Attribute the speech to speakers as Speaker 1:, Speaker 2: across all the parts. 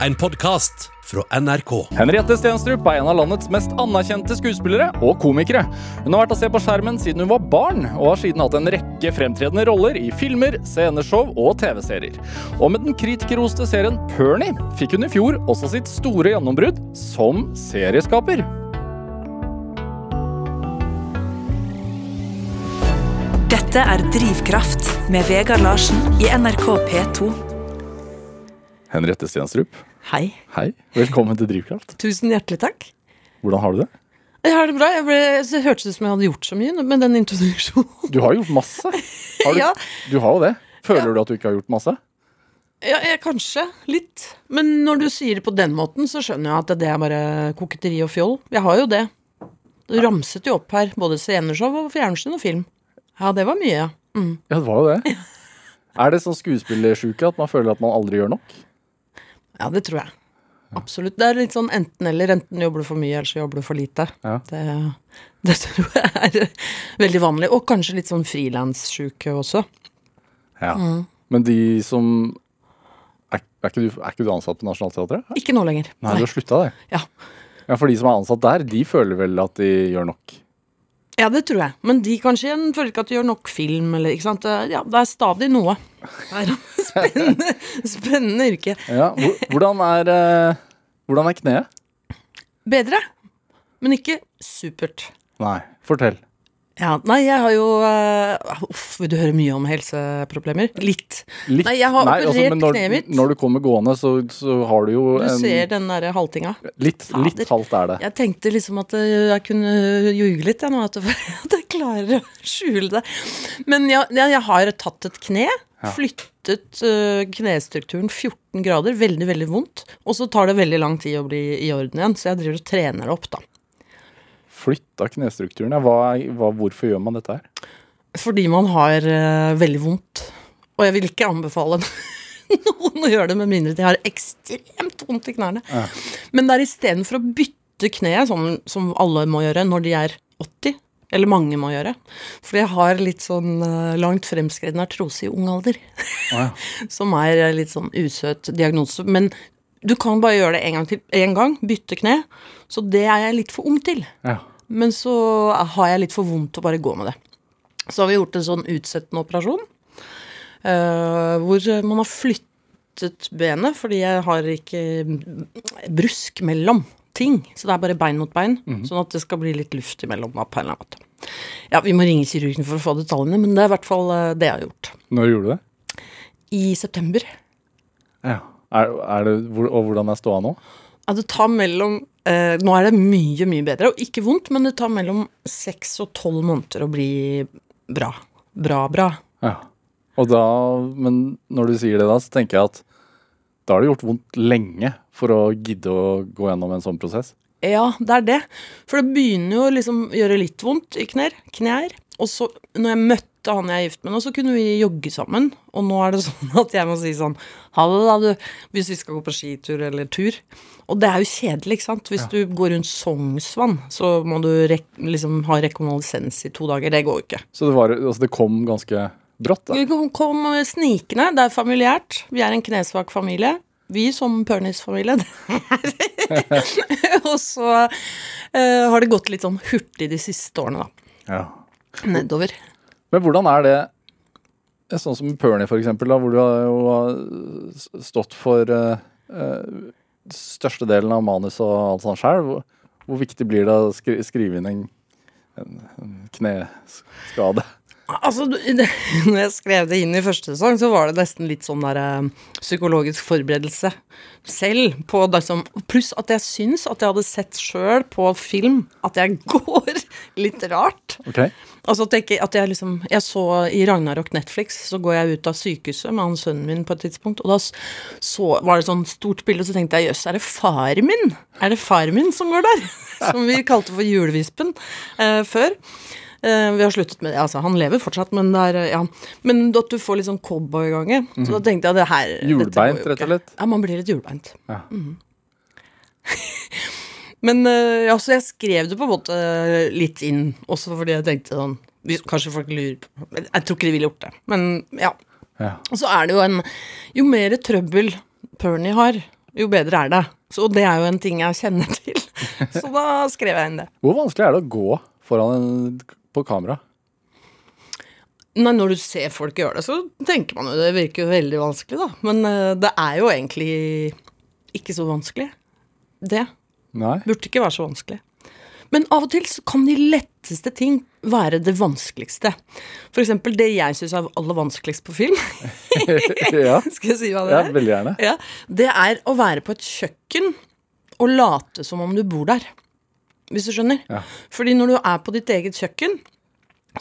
Speaker 1: En podkast fra NRK.
Speaker 2: Henriette Stenstrup er en av landets mest anerkjente skuespillere og komikere. Hun har vært å se på skjermen siden hun var barn, og har siden hatt en rekke fremtredende roller i filmer, sceneshow og TV-serier. Og med den kritikerroste serien Pernie fikk hun i fjor også sitt store gjennombrudd som serieskaper.
Speaker 3: Dette er Drivkraft med Vegard Larsen i NRK P2.
Speaker 2: Henriette Stenstrup,
Speaker 4: Hei.
Speaker 2: hei. Velkommen til Drivkraft.
Speaker 4: Tusen hjertelig takk.
Speaker 2: Hvordan har du det?
Speaker 4: Jeg har det bra. Jeg ble, det hørtes ut som jeg hadde gjort så mye med den introduksjonen.
Speaker 2: Du har gjort masse. Har du,
Speaker 4: Ja.
Speaker 2: du har jo det. Føler du at du ikke har gjort masse?
Speaker 4: Ja, jeg, kanskje. Litt. Men når du sier det på den måten, så skjønner jeg at det er bare koketteri og fjoll. Jeg har jo det. Du ramset jo opp her både sceneshow og fjernsyn og film. Ja, det var mye. Mm.
Speaker 2: Ja, det var jo det. Er det sånn skuespillersjuke at man føler at man aldri gjør nok?
Speaker 4: Ja, det tror jeg. Absolutt. Det er litt sånn enten-eller. Enten jobber du for mye, eller så jobber du for lite.
Speaker 2: Ja.
Speaker 4: Det, det tror jeg er veldig vanlig. Og kanskje litt sånn frilanssjuke også.
Speaker 2: Ja.
Speaker 4: Mm.
Speaker 2: Men de som er, er, ikke du, er ikke du ansatt på Nationaltheatret?
Speaker 4: Ikke nå lenger.
Speaker 2: Nei, du har slutta, det.
Speaker 4: Ja.
Speaker 2: Ja, For de som er ansatt der, de føler vel at de gjør nok?
Speaker 4: Ja, det tror jeg. Men de kanskje igjen føler ikke at de gjør nok film, eller ikke sant. Ja, det er stadig noe. Det er spennende, spennende yrke.
Speaker 2: Ja, Hvordan er, eh, hvordan er kneet?
Speaker 4: Bedre, men ikke supert.
Speaker 2: Nei, fortell.
Speaker 4: Ja, nei, jeg har jo uh, Uff, vil du høre mye om helseproblemer? Litt.
Speaker 2: Litt,
Speaker 4: Nei, jeg har operert
Speaker 2: altså, når,
Speaker 4: kneet mitt.
Speaker 2: Når du kommer gående, så, så har du jo
Speaker 4: Du
Speaker 2: en
Speaker 4: ser den derre haltinga.
Speaker 2: litt,
Speaker 4: Fader.
Speaker 2: litt halvt er det.
Speaker 4: Jeg tenkte liksom at eh, jeg kunne ljuge litt, jeg nå. At jeg, klarer å skjule det. Men ja, jeg, jeg har tatt et kne. Flyttet uh, knestrukturen 14 grader. Veldig, veldig vondt. Og så tar det veldig lang tid å bli i orden igjen, så jeg driver og trener det opp, da.
Speaker 2: Flytta knestrukturen. Hva, hva, hvorfor gjør man dette her?
Speaker 4: Fordi man har uh, veldig vondt. Og jeg vil ikke anbefale noen å gjøre det med mindre de har ekstremt vondt i knærne. Men det er istedenfor å bytte kneet, sånn som alle må gjøre når de er 80, eller mange må gjøre. Fordi jeg har litt sånn eh, langt fremskreden artrose i ung alder.
Speaker 2: Ja.
Speaker 4: som er eh, litt sånn usøt diagnose. Men du kan bare gjøre det en gang gang, bytte kne. Så det er jeg litt for ung til.
Speaker 2: Ja.
Speaker 4: Men så har jeg litt for vondt å bare gå med det. Så har vi gjort en sånn utsettende operasjon. uh, hvor man har flyttet benet, fordi jeg har ikke brusk mellom ting. Så det er bare bein mot bein, sånn at det skal bli litt luft imellom. Da, på en eller annen måte. Ja, Vi må ringe kirurgen for å få detaljene, men det er i hvert fall eh, det jeg har gjort.
Speaker 2: Når gjorde du det?
Speaker 4: I september.
Speaker 2: Ja. Er, er det og hvordan er ståa nå?
Speaker 4: Ja, det tar mellom eh, Nå er det mye, mye bedre, og ikke vondt, men det tar mellom seks og tolv måneder å bli bra. Bra, bra.
Speaker 2: Ja. Og da, men når du sier det da, så tenker jeg at da har det gjort vondt lenge for å gidde å gå gjennom en sånn prosess.
Speaker 4: Ja, det er det. For det begynner jo å liksom gjøre litt vondt i knær. knær. Og så, når jeg møtte han jeg er gift med nå, så kunne vi jogge sammen. Og nå er det sånn at jeg må si sånn Ha det, da, du. Hvis vi skal gå på skitur eller tur. Og det er jo kjedelig, ikke sant. Hvis du går rundt Sognsvann, så må du liksom ha rekonvalesens i to dager. Det går jo ikke.
Speaker 2: Så det, var, altså det kom ganske brått, da.
Speaker 4: Vi kom- kom snikende. Det er familiært. Vi er en knesvak familie. Vi som Pernis-familie, og så uh, har det gått litt sånn hurtig de siste årene, da.
Speaker 2: Ja.
Speaker 4: Nedover.
Speaker 2: Men hvordan er det eh, Sånn som Pernie, eksempel, hvor du har jo stått for eh, eh, største delen av manus og alt sånt sjøl. Hvor, hvor viktig blir det å skri skrive inn en, en kneskade?
Speaker 4: Altså, det, når jeg skrev det inn i første sesong, så var det nesten litt sånn der eh, psykologisk forberedelse selv. På som, pluss at jeg syns at jeg hadde sett sjøl på film at jeg går litt rart.
Speaker 2: Ok?
Speaker 4: Altså at jeg, at jeg liksom Jeg så i Ragnarok Netflix, så går jeg ut av sykehuset med han sønnen min på et tidspunkt, og da så var det sånn stort bilde, og så tenkte jeg jøss, er det far min? Er det far min som går der? Som vi kalte for julevispen eh, før. Eh, vi har sluttet med det. Altså, han lever fortsatt, men det er eh, Ja. Men at du får litt sånn cowboygange. Så da tenkte jeg det her
Speaker 2: Hjulbeint, rett og slett?
Speaker 4: Ja, man blir litt hjulbeint.
Speaker 2: Ja.
Speaker 4: Mhm. Men eh, ja, så jeg skrev det på en måte litt inn, også fordi jeg tenkte sånn Kanskje folk lurer på Jeg tror ikke de ville gjort det, men ja.
Speaker 2: Ja.
Speaker 4: Og så er det jo en Jo mer trøbbel Pernie har, jo bedre er det. Så det er jo en ting jeg kjenner til. Så da skrev jeg inn det.
Speaker 2: Hvor vanskelig er det å gå foran en, på kamera?
Speaker 4: Nei, når du ser folk gjøre det, så tenker man jo det virker jo veldig vanskelig, da. Men uh, det er jo egentlig ikke så vanskelig. Det
Speaker 2: Nei.
Speaker 4: burde ikke være så vanskelig. Men av og til så kan de letteste ting være det vanskeligste. For eksempel det jeg syns er aller vanskeligst på film.
Speaker 2: ja.
Speaker 4: Skal jeg si hva det
Speaker 2: ja,
Speaker 4: er?
Speaker 2: veldig gjerne.
Speaker 4: Ja, det er å være på et kjøkken og late som om du bor der. Hvis du skjønner.
Speaker 2: Ja.
Speaker 4: Fordi når du er på ditt eget kjøkken,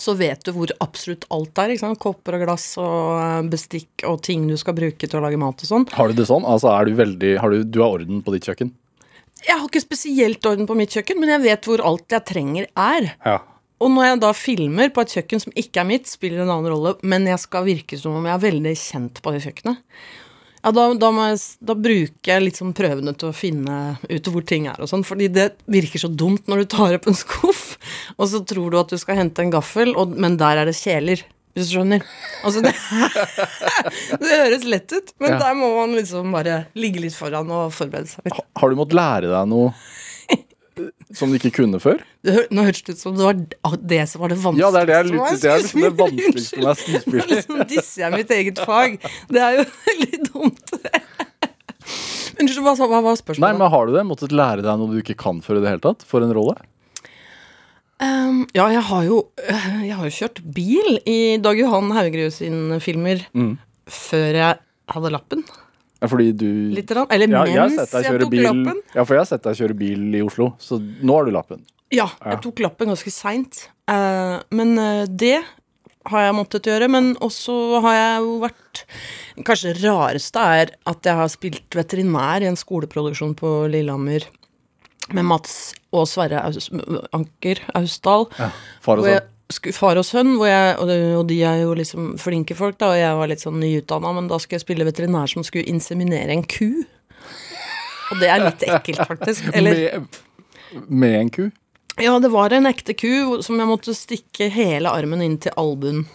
Speaker 4: så vet du hvor absolutt alt er. Ikke sant? Kopper og glass og eh, bestikk og ting du skal bruke til å lage mat og sånn.
Speaker 2: Har du det sånn? Altså, er du veldig har du, du har orden på ditt kjøkken?
Speaker 4: Jeg har ikke spesielt orden på mitt kjøkken, men jeg vet hvor alt jeg trenger er.
Speaker 2: Ja.
Speaker 4: Og når jeg da filmer på et kjøkken som ikke er mitt, spiller en annen rolle, men jeg skal virke som om jeg er veldig kjent på det kjøkkenet, ja, da, da, jeg, da bruker jeg litt sånn prøvene til å finne ut hvor ting er og sånn, fordi det virker så dumt når du tar opp en skuff, og så tror du at du skal hente en gaffel, og, men der er det kjeler. Hvis du skjønner. Altså, det, det høres lett ut, men
Speaker 2: Ja.
Speaker 4: der må man liksom bare ligge litt foran og forberede seg litt.
Speaker 2: Har du måttet lære deg noe som du ikke kunne før?
Speaker 4: Nå hørtes det ut som det var det som var det vanskeligste.
Speaker 2: Ja, det er det jeg lytter Det er liksom det vanskeligste med skuespiller.
Speaker 4: liksom disser jeg mitt eget fag. Det er jo veldig dumt. Unnskyld, hva, hva var
Speaker 2: Nei, men har du det? Måttet lære deg noe du ikke kan før i det hele tatt? For en rolle?
Speaker 4: Um, ja, jeg har jo øh, Jeg har jo kjørt bil i Dag Johan Haugerud sine filmer
Speaker 2: Mm.
Speaker 4: før jeg hadde lappen.
Speaker 2: Ja, fordi du
Speaker 4: Litt. Eller
Speaker 2: ja,
Speaker 4: mens jeg,
Speaker 2: jeg
Speaker 4: tok
Speaker 2: bil
Speaker 4: lappen.
Speaker 2: Ja, for jeg har sett deg kjøre bil i Oslo, så nå har du lappen.
Speaker 4: Ja,
Speaker 2: Ja.
Speaker 4: jeg tok lappen ganske seint. Eh, men eh, det har jeg måttet gjøre. Men også har jeg jo vært Kanskje det rareste er at jeg har spilt veterinær i en skoleproduksjon på Lillehammer med Mats og Sverre Aus Anker Austdal.
Speaker 2: Far og sønn.
Speaker 4: Far og sønn, jeg, og, de, er jo liksom flinke folk, da, og jeg var litt sånn nyutdanna, men da skulle jeg spille veterinær som skulle inseminere en ku. Og det er litt ekkelt, faktisk. Eller
Speaker 2: Med, med en ku?
Speaker 4: ja, det var en ekte ku som jeg måtte stikke hele armen inn til albuen.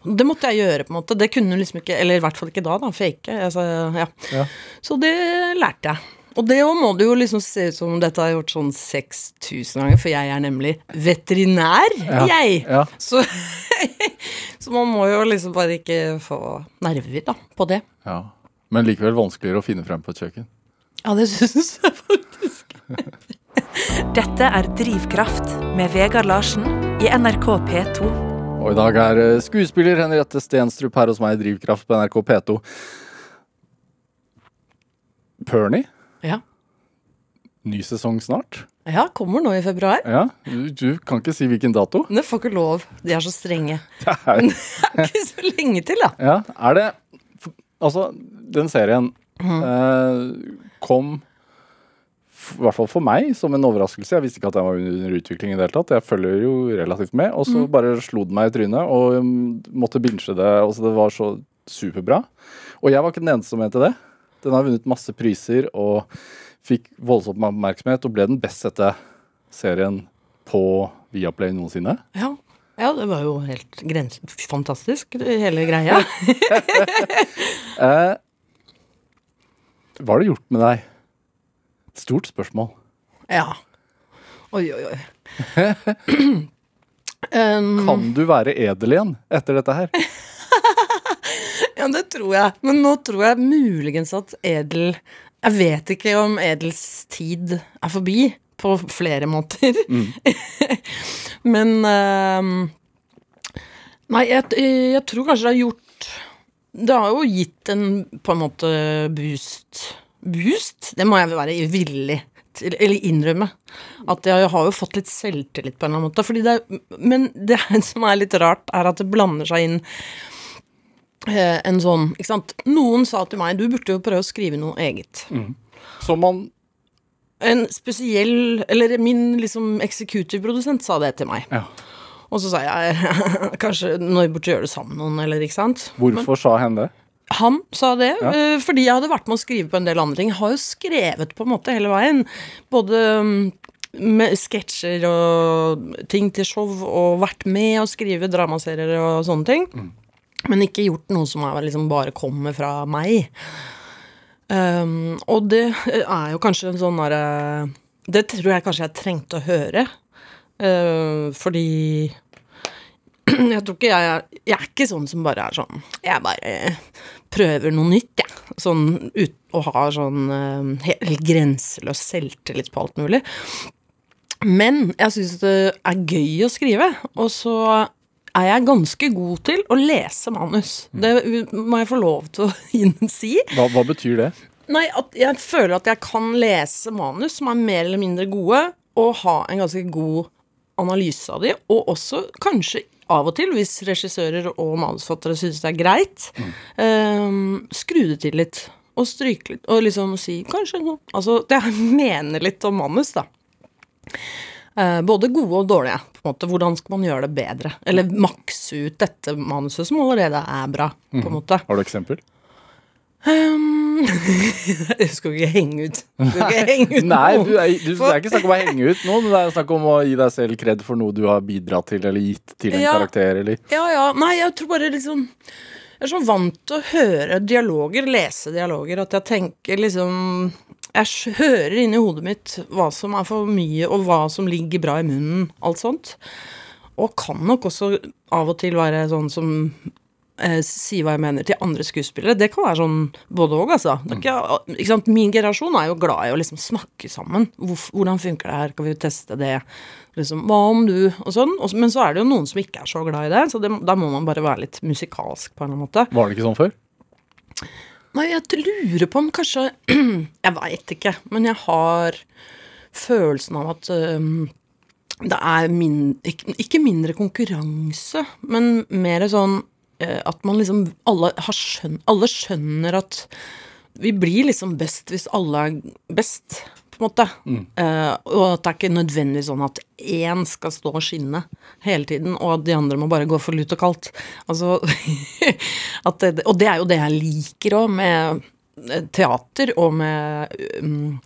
Speaker 4: Det måtte jeg gjøre, på en måte. Det kunne liksom ikke Eller i hvert fall ikke da, da. Fake. Altså, ja.
Speaker 2: Ja.
Speaker 4: Så det lærte jeg. Og det òg må det jo liksom se ut som dette har jeg gjort sånn 6000 ganger, for jeg er nemlig veterinær,
Speaker 2: Ja,
Speaker 4: jeg.
Speaker 2: ja.
Speaker 4: Så, så man må jo liksom bare ikke få nerver da, på det.
Speaker 2: Ja. Men likevel vanskeligere å finne frem på et kjøkken.
Speaker 4: Ja, det syns jeg faktisk.
Speaker 3: Dette er Drivkraft med Vegard Larsen i NRK P2.
Speaker 2: Og i dag er eh, skuespiller Henriette Stenstrup her hos meg i Drivkraft på NRK P2. Pernie,
Speaker 4: Ja.
Speaker 2: ny sesong snart.
Speaker 4: ja, kommer nå i februar.
Speaker 2: Ja, du, du kan ikke si hvilken dato.
Speaker 4: Det får ikke lov. De er så strenge.
Speaker 2: Det er,
Speaker 4: Det er ikke så lenge til, da.
Speaker 2: ja, er det Altså, den serien eh, kom i hvert fall for meg som en overraskelse. Jeg visste ikke at den var under utvikling i det hele tatt. Jeg følger jo relativt med. Og så bare slo den meg i trynet og um, måtte binche det. Altså, det var så superbra. Og jeg var ikke den eneste som mente det. Den har vunnet masse priser og fikk voldsom oppmerksomhet og ble den best sette serien på Viaplay noensinne.
Speaker 4: Ja. ja, det var jo helt grens fantastisk, hele greia.
Speaker 2: Eh, hva har det gjort med deg? Stort spørsmål.
Speaker 4: Ja. Oi, oi, oi. um,
Speaker 2: Kan du være edel igjen etter dette her?
Speaker 4: tror jeg. Men nå tror jeg muligens at edel Jeg vet ikke om edels tid er forbi på flere måter. Men uh, Nei, jeg, jeg tror kanskje det har gjort Det har jo gitt en på en måte boost Boost? Det må jeg være villig til, eller innrømme. At jeg har jo fått litt selvtillit på en eller annen måte. Det er, men det som er litt rart, er at det blander seg inn en sånn Ikke sant. Noen sa til meg du burde jo prøve å skrive noe eget.
Speaker 2: Som man
Speaker 4: En spesiell Eller min liksom eksekutivprodusent produsent sa det til meg.
Speaker 2: ja.
Speaker 4: Og så sa jeg kanskje når vi burde gjøre det sammen med noen, eller ikke sant.
Speaker 2: Hvorfor sa hen det?
Speaker 4: Han sa det,
Speaker 2: Ja.
Speaker 4: eh, fordi jeg hadde vært med å skrive på en del andre ting. Jeg har jo skrevet på en måte hele veien. Både mm, med sketsjer og ting til show, og vært med å skrive dramaserier og sånne ting. Men ikke gjort noe som er liksom bare kommer fra meg. Um, og det er jo kanskje en sånn derre Det tror jeg kanskje jeg trengte å høre. Uh, fordi jeg tror ikke jeg er Jeg er ikke sånn som bare er sånn Jeg bare prøver noe nytt, jeg. Ja. Sånn ut, å ha sånn uh, helt grenseløs selvtillit på alt mulig. Men jeg syns det er gøy å skrive, og så er jeg ganske god til å lese manus. Det må jeg få lov til å si.
Speaker 2: Hva, hva betyr det?
Speaker 4: Nei, at jeg føler at jeg kan lese manus som er mer eller mindre gode, og ha en ganske god analyse av de, og også kanskje av og til, hvis regissører og manusfattere syns det er greit, mm. eh, skru det til litt. Og stryke litt. Og liksom si kanskje noe Altså, det jeg mener litt om manus, da. Uh, både gode og dårlige. på en måte. Hvordan skal man gjøre det bedre? Eller makse ut dette manuset som allerede er bra. på en mm. måte.
Speaker 2: Har du eksempel?
Speaker 4: Um, jeg skal ikke henge ut. Ikke henge ut
Speaker 2: Nei, du er, du, det er ikke snakk om å henge ut noen, det er snakk om å gi deg selv kred for noe du har bidratt til eller gitt til en ja, karakter, eller
Speaker 4: Ja, ja. Nei, jeg tror bare liksom Jeg er så vant til å høre dialoger, lese dialoger, at jeg tenker liksom Jeg hører inni hodet mitt hva som er for mye, og hva som ligger bra i munnen. Alt sånt. Og kan nok også av og til være sånn som eh, sier hva jeg mener til andre skuespillere. Det kan være sånn både òg, altså. Ikke, Min generasjon er jo glad i å liksom snakke sammen. Hvor, hvordan funker det her? Kan vi teste det? Liksom, hva om du? Og sånn. Men så er det jo noen som ikke er så glad i det, så det, da må man bare være litt musikalsk på en eller annen måte.
Speaker 2: Var det ikke sånn før?
Speaker 4: Nei, jeg lurer på om kanskje Jeg veit ikke, men jeg har følelsen av at um, det er min, ikke, mindre konkurranse, men mer sånn uh, at man liksom alle, skjøn, alle, skjønner at vi blir liksom best hvis alle er best, på en måte. Mm. Uh, og at det er ikke nødvendigvis sånn at én skal stå og skinne hele tiden, og at de andre må bare gå for lut og kaldt. Altså det, Og det er jo det jeg liker òg med teater og med um,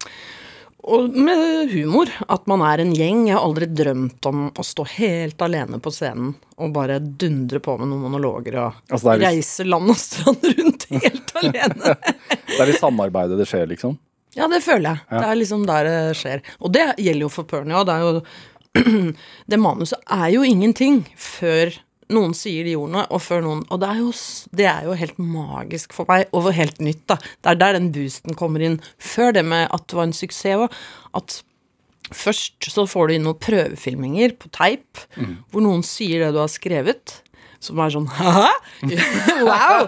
Speaker 4: og med humor. At man er en gjeng. Jeg har aldri drømt om å stå helt alene på scenen og bare dundre på med noen monologer og altså litt... reise land og strand rundt helt alene.
Speaker 2: det er i samarbeidet det skjer, liksom?
Speaker 4: Ja, det føler jeg. Ja. Det er liksom der det skjer. Og det gjelder jo for Pernie òg. Det manuset er jo ingenting før noen sier de ordene, og før noen Og det er, jo, det er jo helt magisk for meg, og helt nytt, da. Det er der den boosten kommer inn. Før det med at det var en suksess òg. At først så får du inn noen prøvefilminger på teip, mm. hvor noen sier det du har skrevet som er sånn Hæ? wow!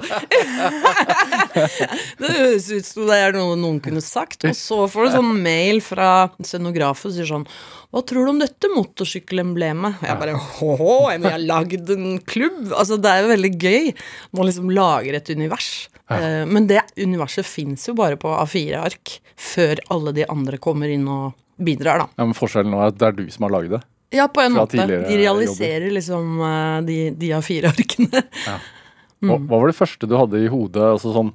Speaker 4: det høres ut som det er noe noen kunne sagt. Og så får du sånn mail fra scenografen som sier sånn Hva tror du om dette motorsykkelemblemet? Og jeg bare hå, jeg har lagd en klubb! Altså, det er jo veldig gøy. Man liksom lager et univers. Eh, men det universet fins jo bare på A4-ark før alle de andre kommer inn og bidrar, da.
Speaker 2: Ja, Men forskjellen nå er at det er du som har laget det?
Speaker 4: Ja, på en måte. De realiserer jobber. liksom uh, de, de av fire arkene.
Speaker 2: Ja. Hva, hva, var det første du hadde i hodet? Altså sånn,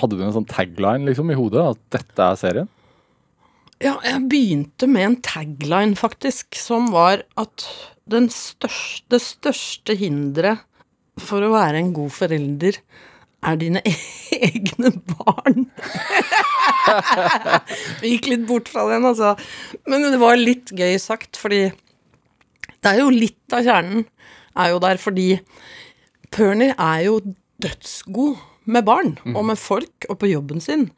Speaker 2: hadde du en sånn tagline liksom i hodet? At dette er serien?
Speaker 4: Ja, jeg begynte med en tagline, faktisk, som var at største, det største hinderet for å være en god forelder er dine egne barn. Vi gikk litt bort fra den, altså. Men det var litt gøy sagt, fordi det er jo litt av kjernen er jo der fordi Pernie er jo dødsgod med barn mm. og med folk og på jobben sin.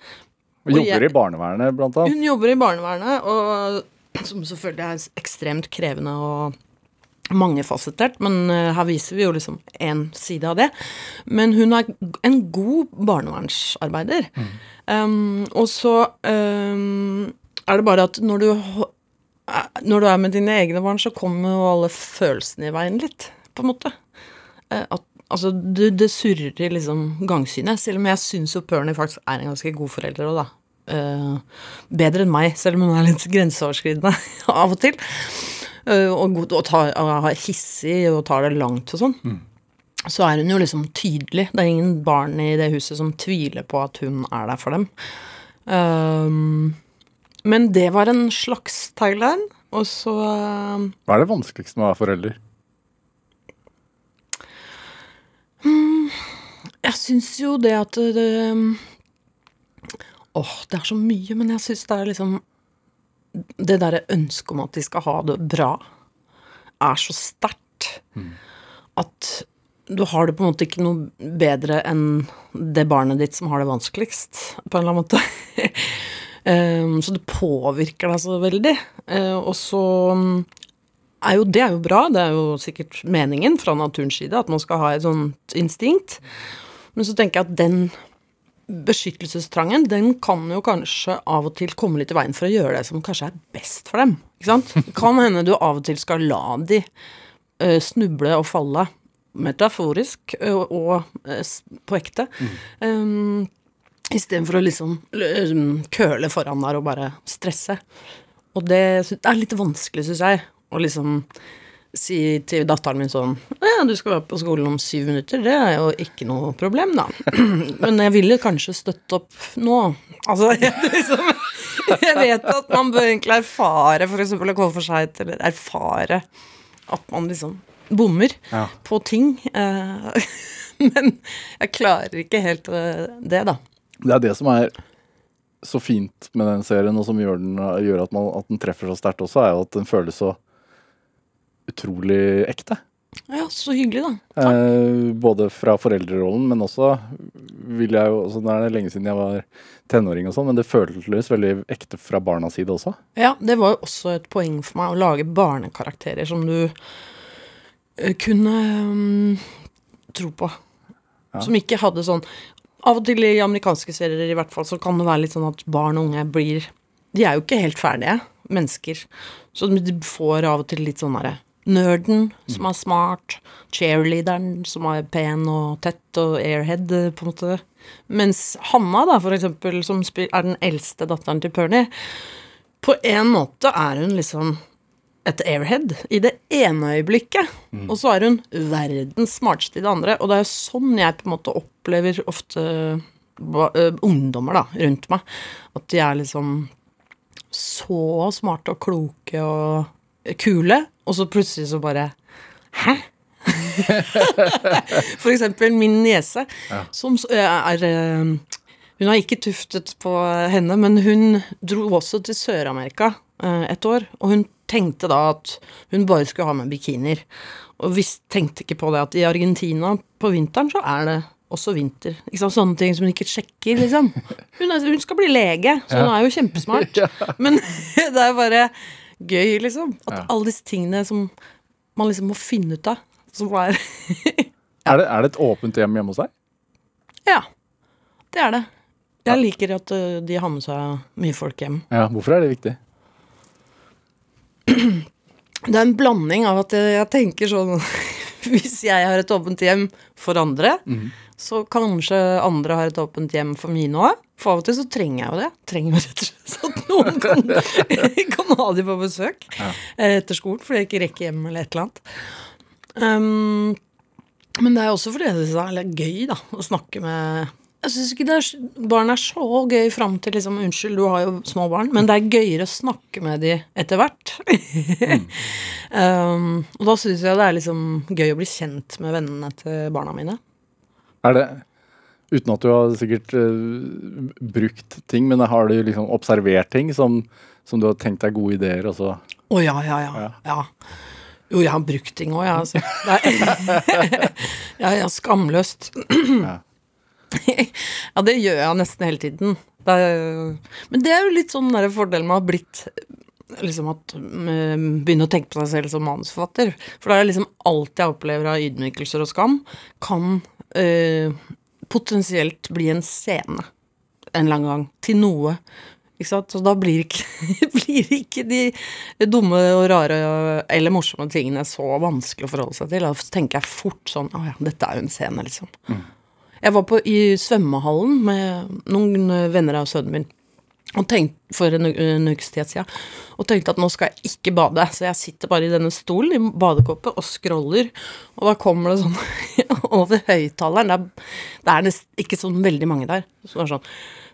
Speaker 2: Hun jobber i barnevernet, blant annet.
Speaker 4: Hun jobber i barnevernet, og som selvfølgelig er ekstremt krevende og mangefasettert, men uh, her viser vi jo liksom én side av det. Men hun er en god barnevernsarbeider. Mm. Um, og så um, er det bare at når du, når du er med dine egne barn, så kommer jo alle følelsene i veien litt, på en måte. Uh, at, altså, det, det surrer i liksom gangsynet. Selv om jeg syns jo Pernie faktisk er en ganske god forelder òg, da. Uh, bedre enn meg, selv om hun er litt grenseoverskridende av og til. Eh, og, og, tar, og er hissig og tar det langt og sånn, mm. så er hun jo liksom tydelig. Det er ingen barn i det huset som tviler på at hun er der for dem. Um, men det var en slags tagline, og så uh,
Speaker 2: Hva er det vanskeligste med å være forelder?
Speaker 4: Um, jeg syns jo det at det, Åh, det er så mye, men jeg syns det er liksom Det derre ønsket om at de skal ha det bra, er så sterkt at du har det på en måte ikke noe bedre enn det barnet ditt som har det vanskeligst, på en eller annen måte. Um, så det påvirker deg så veldig. Uh, og så um, er jo det er jo bra, det er jo sikkert meningen fra naturens side at man skal ha et sånt instinkt. Men så tenker jeg at den beskyttelsestrangen, den kan jo kanskje av og til komme litt i veien for å gjøre det som kanskje er best for dem. Ikke sant? Det kan hende du av og til skal la de uh, snuble og falle, metaforisk uh, og uh, på ekte. Um, Istedenfor å liksom l- køle foran der og bare stresse. Og det, det er litt vanskelig, syns jeg, å liksom si til datteren min sånn Ja, du skal være på skolen om syv minutter. Det er jo ikke noe problem, da. Men jeg ville kanskje støtte opp nå. Altså, jeg, liksom, jeg vet at man bør egentlig erfare f.eks. å komme for seint, eller erfare at man liksom bommer
Speaker 2: Ja.
Speaker 4: på ting. eh, Men jeg klarer ikke helt eh, det, da.
Speaker 2: Det er det som er så fint med den serien, og som gjør, den, gjør at, man, at den treffer så sterkt også, er jo at den føles så utrolig ekte.
Speaker 4: Ja, så hyggelig, da.
Speaker 2: Eh, både fra foreldrerollen, men også vil jeg jo Nå er det lenge siden jeg var tenåring og sånn, men det føltes veldig ekte fra barnas side også.
Speaker 4: Ja, det var jo også et poeng for meg å lage barnekarakterer som du eh, kunne um, tro på. Som ikke hadde sånn Av og til i amerikanske serier i hvert fall så kan det være litt sånn at barn og unge blir De er jo ikke helt ferdige mennesker. Så de får av og til litt sånn derre Nerden som er smart, cheerleaderen som er pen og tett og airhead, på en måte. Mens Hanna, da, for eksempel, som er den eldste datteren til Pernie, på en måte er hun liksom et airhead i det ene øyeblikket, og så er hun verdens smarteste i det andre. Og det er jo sånn jeg på en måte opplever ofte ungdommer da, rundt meg. At de er liksom så smarte og kloke og kule, og så plutselig så bare Hæ? For eksempel min niese, som er eh, Hun har ikke tuftet på henne, men hun dro også til Sør-Amerika eh, et år, og hun tenkte da at hun bare skulle ha med bikinier. Og visst, tenkte ikke på det at i Argentina på vinteren så er det også vinter. Sånne ting som hun ikke sjekker, liksom. Hun, er, hun skal bli lege, så hun er jo kjempesmart. Men det er bare gøy, liksom. At alle disse tingene som man liksom må finne ut av, som er
Speaker 2: Er, det, er det et åpent hjem hjemme hos deg?
Speaker 4: Ja, det er det. Jeg liker at de har med seg mye folk hjem.
Speaker 2: Ja, Hvorfor er det viktig?
Speaker 4: Det er en blanding av at jeg, jeg tenker sånn Hvis jeg har et åpent hjem for andre, så kanskje andre har et åpent hjem for mine òg. For av og til så trenger jeg jo det. Trenger jo rett og slett at noen kan, kan ha de på besøk ja. etter skolen fordi jeg ikke rekker hjem eller et eller annet. Um, men det er også fordi det er gøy da, å snakke med Jeg syns ikke det er, barn er så gøy fram til liksom Unnskyld, du har jo små barn, men det er gøyere å snakke med de etter hvert. um, og da syns jeg det er liksom gøy å bli kjent med vennene til barna mine.
Speaker 2: Er det Uten at du har sikkert uh, brukt ting, men har du liksom observert ting som, som du har tenkt deg gode ideer, og så
Speaker 4: Å ja, ja, ja, ja. Jo, jeg har brukt ting òg, jeg, altså. Det er, skamløst.
Speaker 2: Ja.
Speaker 4: det gjør jeg nesten hele tiden. Det er, men det er jo litt sånn der fordelen med å ha blitt liksom at mm, Begynne å tenke på seg selv som manusforfatter. For da er det liksom alt jeg opplever av ydmykelser og skam, kan eh, potensielt bli en scene en eller annen gang. Til noe. Ikke sant? Så da blir ikke, blir ikke de dumme og rare eller morsomme tingene så vanskelig å forholde seg til. Da tenker jeg fort sånn Å ja, dette er jo en scene, liksom. Jeg var på, i svømmehallen med noen venner av sønnen min og tenkte, for en, en ukes tid siden og tenkte at nå skal jeg ikke bade. Så jeg sitter bare i denne stolen i badekåpe og scroller, og da kommer det sånn over høyttaleren Det det er nesten ikke sånn veldig mange der. Så det er sånn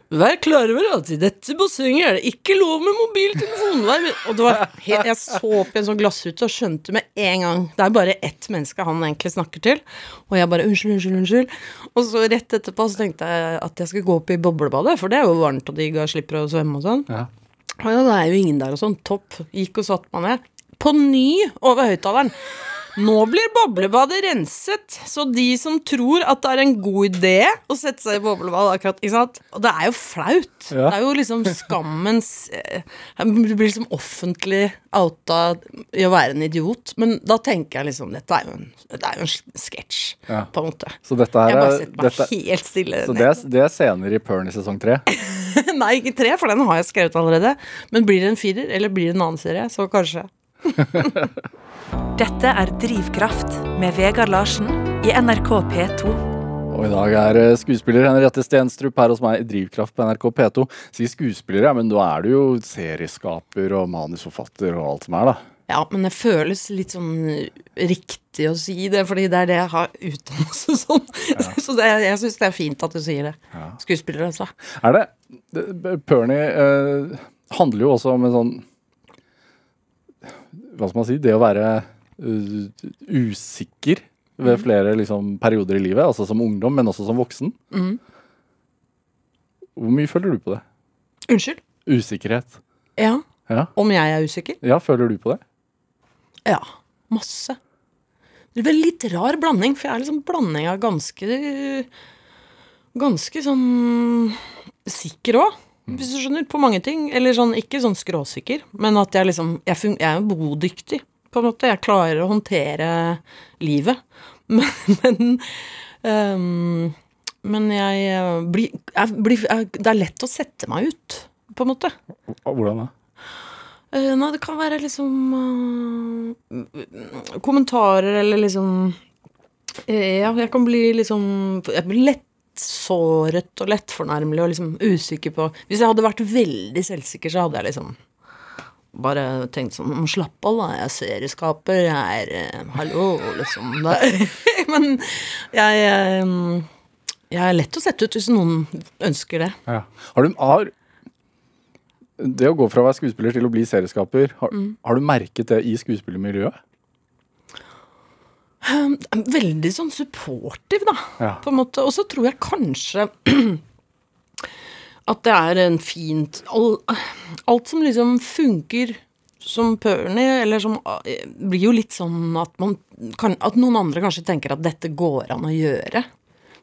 Speaker 4: Vær klar over at i dette bassenget er det ikke lov med mobiltelefon. Og det var helt, jeg så opp i en sånn glassrute og skjønte med en gang Det er bare ett menneske han egentlig snakker til. Og jeg bare unnskyld, unnskyld, unnskyld. Og så rett etterpå så tenkte jeg at jeg skulle gå opp i boblebadet, for det er jo varmt og digg og slipper å svømme og sånn.
Speaker 2: Ja.
Speaker 4: Og ja, det er jo ingen der og sånn. Topp. Gikk og satt meg ned. På ny over høyttaleren. Nå blir boblebadet renset, så de som tror at det er en god idé å sette seg i boblebad akkurat, ikke sant? Og det er jo flaut.
Speaker 2: Ja.
Speaker 4: Det er jo liksom skammens eh, Du blir liksom offentlig outa i å være en idiot. Men da tenker jeg liksom Dette er jo en, det er jo en sketsj,
Speaker 2: Ja.
Speaker 4: på en måte.
Speaker 2: Så dette
Speaker 4: Jeg
Speaker 2: her
Speaker 4: bare
Speaker 2: er,
Speaker 4: setter meg
Speaker 2: dette,
Speaker 4: helt stille
Speaker 2: så
Speaker 4: ned.
Speaker 2: det er, det er scener i Pern i sesong tre?
Speaker 4: Nei, ikke tre, for den har jeg skrevet allerede. Men blir det en firer, eller blir det en annen serie, så kanskje.
Speaker 3: Dette er Drivkraft med Vegard Larsen i NRK P2.
Speaker 2: Og i dag er eh, skuespiller Henriette Stenstrup her hos meg i Drivkraft på NRK P2. Sier skuespiller, ja, men da er du jo serieskaper og manusforfatter og alt som er, da.
Speaker 4: Ja, men det føles litt sånn riktig å si det, fordi det er det jeg har utdannelse som. Så det, jeg syns det er fint at du sier det. Skuespiller, altså.
Speaker 2: Er det, det Pernie eh, handler jo også om en sånn Hva skal man si? Det å være eh, usikker ved flere liksom, perioder i livet. Altså som ungdom, men også som voksen. Hvor mye føler du på det?
Speaker 4: Unnskyld?
Speaker 2: Usikkerhet.
Speaker 4: Ja.
Speaker 2: Ja,
Speaker 4: Om jeg er usikker?
Speaker 2: ja føler du på det?
Speaker 4: Ja. Masse. Det er en litt rar blanding, for jeg er liksom blanding av ganske Ganske sånn sikker òg, hvis du skjønner, på mange ting. Eller sånn, ikke sånn skråsikker, men at jeg liksom Jeg, fun jeg er jo bodyktig, på en måte. Jeg klarer å håndtere livet. Men, men um, men jeg eh, blir, jeg blir jeg, Det er lett å sette meg ut, på en måte.
Speaker 2: Hvordan da?
Speaker 4: Uh, nei, det kan være liksom uh, Kommentarer eller liksom uh, Ja, jeg kan bli liksom Jeg blir lettsåret og lettfornærmelig og liksom usikker på Hvis jeg hadde vært veldig selvsikker, så hadde jeg liksom bare tenkt sånn Slapp av, da. Jeg er serieskaper. Jeg er eh, Hallo, liksom. Men jeg eh, Jeg er lett å sette ut hvis noen ønsker det.
Speaker 2: Ja. Har du har, Det å gå fra å være skuespiller til å bli serieskaper, har, har du merket det i skuespillermiljøet?
Speaker 4: Veldig sånn supportive, da.
Speaker 2: Ja.
Speaker 4: På en måte. Og så tror jeg kanskje at det er en fint Alt som liksom funker som Pernie, eller som eh, Blir jo litt sånn at man kan, At noen andre kanskje tenker at dette går an å gjøre.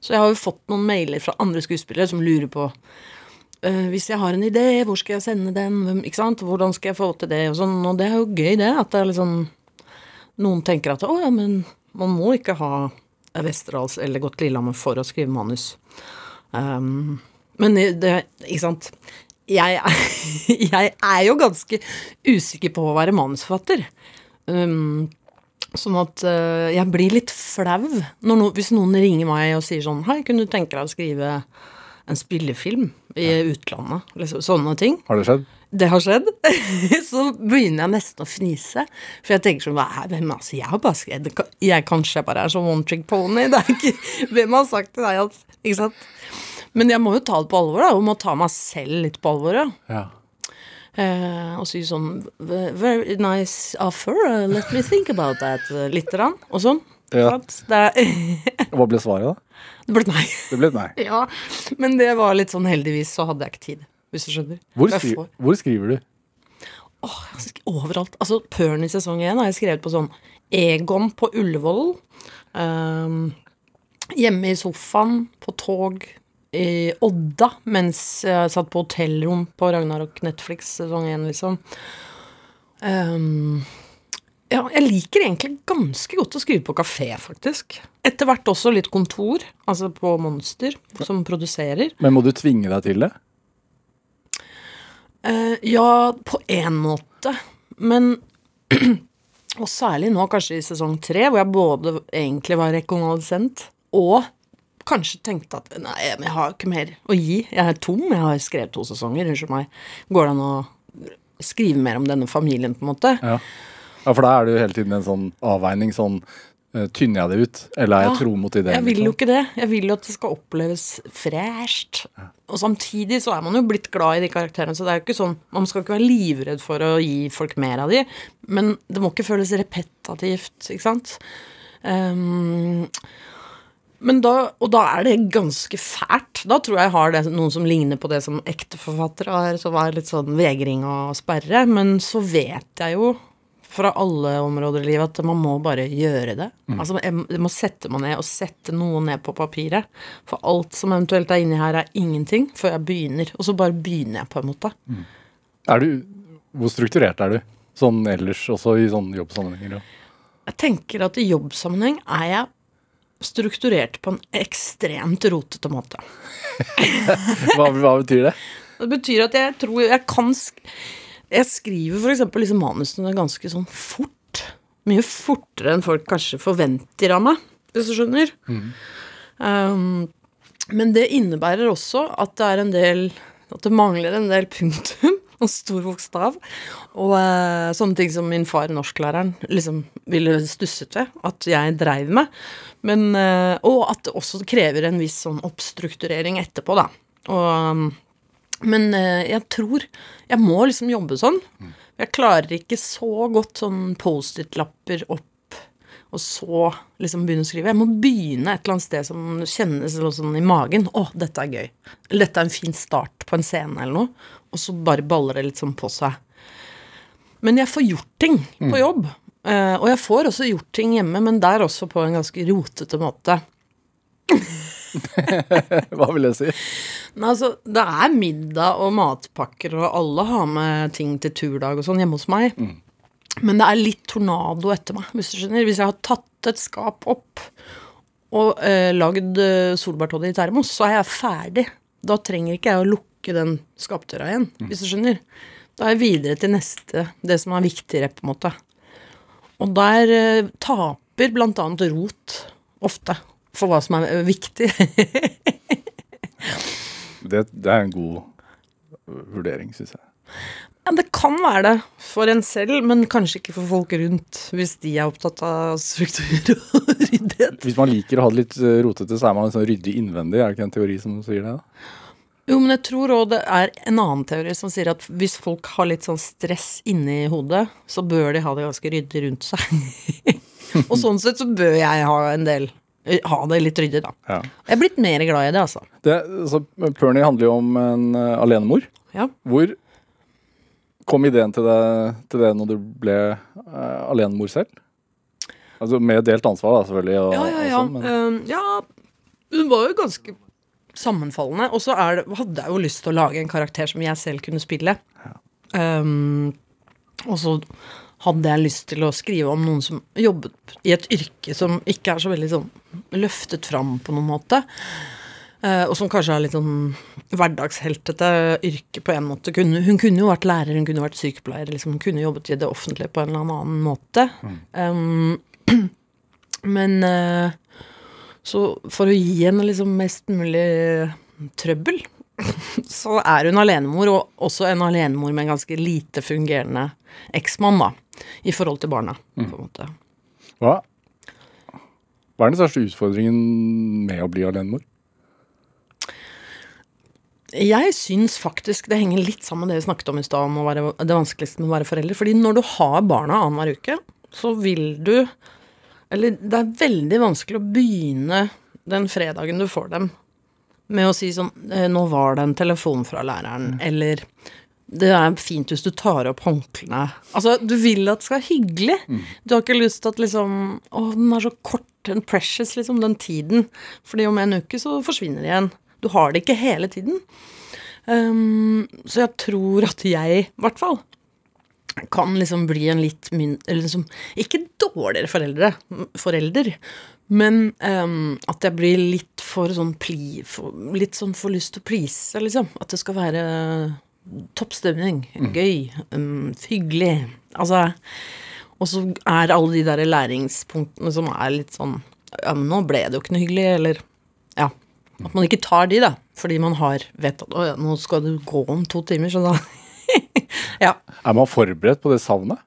Speaker 4: Så jeg har jo fått noen mailer fra andre skuespillere som lurer på uh, hvis jeg har en idé, hvor skal jeg sende den? Ikke sant? Hvordan skal jeg få til det? Og sånn, og det er jo gøy, det. At det er liksom Noen tenker at å ja, men man må ikke ha Westerdals eller Godt Lillehammer for å skrive manus. Um, men det Ikke sant. Jeg, er- jeg er jo ganske usikker på å være manusforfatter. Um, sånn at uh, jeg blir litt flau når no, hvis noen ringer meg og sier sånn Hei, kunne du tenke deg å skrive en spillefilm i utlandet? Liksom, sånne ting.
Speaker 2: Har det skjedd?
Speaker 4: Det har skjedd. så begynner jeg nesten å fnise. For jeg tenker sånn hva er, hvem, altså, Jeg har bare skrevet Jeg kanskje bare er sånn one trick pony. Det er ikke, hvem har sagt til deg at Ikke sant? Men jeg må jo ta det på alvor, da. Og må ta meg selv litt på alvor. Ja.
Speaker 2: Ja.
Speaker 4: Eh, og si sånn Very nice offer. uh, let me think about that. Litt rann, og sånn.
Speaker 2: Ja. Hva ble svaret, da?
Speaker 4: det ble nei.
Speaker 2: Det ble et nei.
Speaker 4: Ja, men det var litt sånn heldigvis så hadde jeg ikke tid. Hvis du skjønner.
Speaker 2: Hvor, skri hvor skriver du?
Speaker 4: Åh, overalt. Altså, Pørn i sesong én har jeg skrevet på sånn Egon på Ullevål. Um, hjemme i sofaen, på tog i Odda, mens jeg satt på hotellrom på Ragnarok Netflix sesong én, liksom. Um, ja, jeg liker egentlig ganske godt å skrive på kafé, faktisk. Etter hvert også litt kontor, altså på Monster, som produserer.
Speaker 2: Men må du tvinge deg til det?
Speaker 4: Eh, ja, på én måte. Men Og særlig nå, kanskje i sesong tre, hvor jeg både egentlig var rekonvalesent og kanskje tenkte at nei, jeg har ikke mer å gi. Jeg er tom. Jeg har skrevet to sesonger. Unnskyld meg. Går det an å skrive mer om denne familien, på en måte?
Speaker 2: Ja. ja, for da er det jo hele tiden en sånn avveining sånn tynner jeg det ut? Eller er jeg
Speaker 4: Ja,
Speaker 2: tro mot ideen?
Speaker 4: Jeg vil jo
Speaker 2: liksom?
Speaker 4: ikke det. Jeg vil jo at det skal oppleves fresht. Og samtidig så er man jo blitt glad i de karakterene, så det er jo ikke sånn Man skal ikke være livredd for å gi folk mer av de, men det må ikke føles repetativt, ikke sant? Um, men da, og da er det ganske fælt. Da tror jeg jeg har det, noen som ligner på det som ekte forfattere har, som er litt sånn vegring og sperre. Men så vet jeg jo fra alle områder i livet at man må bare gjøre det. Altså, jeg, jeg må sette meg ned og sette noe ned på papiret. For alt som eventuelt er inni her, er ingenting før jeg begynner. Og så bare begynner jeg, på en måte.
Speaker 2: Er du, hvor strukturert er du? Sånn ellers, også i sånne jobbsammenhenger?
Speaker 4: Jeg tenker at i jobbsammenheng er jeg strukturert på en ekstremt rotete måte.
Speaker 2: Hva, hva betyr det?
Speaker 4: Det betyr at jeg tror jeg kan sk Jeg skriver for eksempel manusene ganske sånn fort. Mye fortere enn folk kanskje forventer av meg, hvis du skjønner. Um, men det innebærer også at det er en del At det mangler en del punktum og stor bokstav. Og uh, sånne ting som min far, norsklæreren, liksom ville stusset ved at jeg dreiv med. Men, uh, og at det også krever en viss sånn oppstrukturering etterpå, da. Og um, men eh, jeg tror Jeg må liksom jobbe sånn. Jeg klarer ikke så godt sånn Post-It-lapper opp, og så liksom begynne å skrive. Jeg må begynne et eller annet sted som kjennes sånn i magen. Å, dette er gøy. Eller dette er en fin start på en scene eller noe. Og så bare baller det litt sånn på seg. Men jeg får gjort ting på jobb. Eh, og jeg får også gjort ting hjemme, men der også på en ganske rotete måte.
Speaker 2: Hva vil jeg si?
Speaker 4: Nei, altså, det er middag og matpakker, og alle har med ting til turdag og sånn hjemme hos meg. Men det er litt tornado etter meg, hvis du skjønner. Hvis jeg har tatt et skap opp og eh, lagd eh, solbærtoddy i termos, så er jeg ferdig. Da trenger ikke jeg å lukke den skapdøra igjen, hvis du skjønner. Da er jeg videre til neste, det som er viktigere, på en måte. Og der eh, taper annet rot ofte for hva som er viktig.
Speaker 2: Det, det er en god vurdering, syns jeg.
Speaker 4: Ja, det kan være det for en selv, men kanskje ikke for folk rundt, hvis de er opptatt av struktur og ryddighet.
Speaker 2: Hvis man liker å ha det litt eh, rotete, så er man sånn ryddig innvendig. Er det ikke en teori som sier det? da?
Speaker 4: Jo, men jeg tror òg det er en annen teori som sier at hvis folk har litt sånn stress inni hodet, så bør de ha det ganske ryddig rundt seg. og sånn sett så bør jeg ha en del Ha det litt ryddig, da.
Speaker 2: Ja.
Speaker 4: Jeg er blitt mer glad i det, altså.
Speaker 2: Det, så Pernie handler jo om en uh, alenemor.
Speaker 4: Ja.
Speaker 2: Hvor kom ideen til det, til det når du ble uh, alenemor selv? Altså Med delt ansvar, da, selvfølgelig. Og,
Speaker 4: Ja, ja, ja.
Speaker 2: sånn, men,
Speaker 4: uh, ja, hun var jo ganske sammenfallende. Og så hadde jeg jo lyst til å lage en karakter som jeg selv kunne spille. Um, og så hadde jeg lyst til å skrive om noen som jobbet i et yrke som ikke er så veldig sånn løftet fram på noen måte. Eh, og som kanskje er litt sånn hverdagsheltete yrke på en måte. Hun kunne jo vært lærer, hun kunne vært sykepleier, liksom, hun kunne jobbet i det offentlige på en eller annen måte. Um, men eh, så for å gi henne liksom mest mulig trøbbel, så er hun alenemor, og også en alenemor med en ganske lite fungerende eksmann, da, i forhold til barna, på en måte.
Speaker 2: hva, hva er den største utfordringen med å bli alenemor?
Speaker 4: Jeg syns faktisk det henger litt sammen med det vi snakket om i stad, om være det vanskeligste med å være forelder. Fordi når du har barna annenhver uke, så vil du Eller det er veldig vanskelig å begynne den fredagen du får dem, med å si sånn eh, 'Nå var det en telefon fra læreren', eller 'Det er fint hvis du tar opp håndklærne'. Altså, du vil at det skal være hyggelig. Du har ikke lyst til at liksom Å, den er så kort, den precious, liksom, den tiden. Fordi om en uke så forsvinner det igjen. Du har det ikke hele tiden. Um, så jeg tror at jeg, i hvert fall, kan liksom bli en litt min... Eller liksom Ikke dårligere foreldre, forelder, men um, at jeg blir litt for sånn pli... For, litt sånn for lyst til å please, liksom. At det skal være toppstemning, gøy, um, hyggelig. Altså Og så er alle de der læringspunktene som er litt sånn Ja, men nå ble det jo ikke noe hyggelig, eller Ja. At man ikke tar de, da. Fordi man har vet at å ja, nå skal du gå om to timer, så da Ja.
Speaker 2: Er man forberedt på det savnet?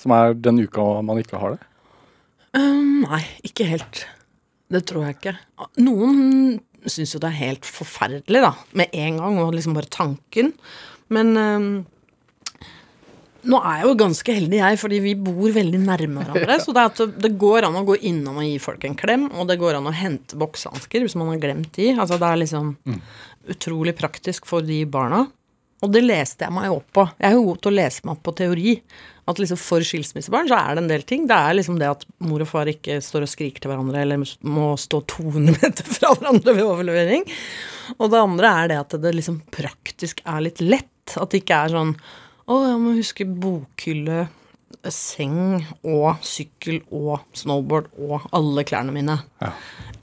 Speaker 2: Som er den uka man ikke har det?
Speaker 4: Um, nei, ikke helt. Det tror jeg ikke. Noen syns jo det er helt forferdelig, da, med en gang, og liksom bare tanken. Men um, nå er jeg jo ganske heldig, jeg, fordi vi bor veldig nærme hverandre. Så det, er at det, det går an å gå innom og gi folk en klem, og det går an å hente boksehansker hvis man har glemt de. Altså det er liksom utrolig praktisk for de barna. Og det leste jeg meg opp på. Jeg er jo god til å lese meg opp på teori. At liksom for skilsmissebarn så er det en del ting. Det er liksom det at mor og far ikke står og skriker til hverandre eller må stå 200 meter fra hverandre ved overlevering. Og det andre er det at det liksom praktisk er litt lett. At det ikke er sånn Å, jeg må huske bokhylle, seng og sykkel og snowboard og alle klærne mine.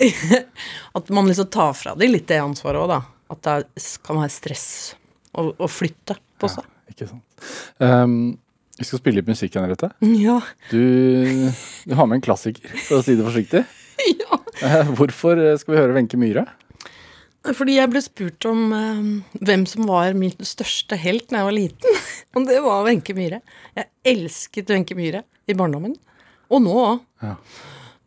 Speaker 4: at man liksom tar fra dem litt det ansvaret òg, da. At det kan være stress å, å flytte på seg.
Speaker 2: Ikke sant. Um, vi skal spille litt musikk, Henriette.
Speaker 4: Ja.
Speaker 2: Du, du har med en klassiker, for å si det forsiktig.
Speaker 4: ja.
Speaker 2: Eh, Hvorfor eh, skal vi høre Wenche Myhre?
Speaker 4: Fordi jeg ble spurt om eh, hvem som var min største helt da jeg var liten. Og det var Wenche Myhre. Jeg elsket Wenche Myhre i barndommen. Og nå òg.
Speaker 2: Ja.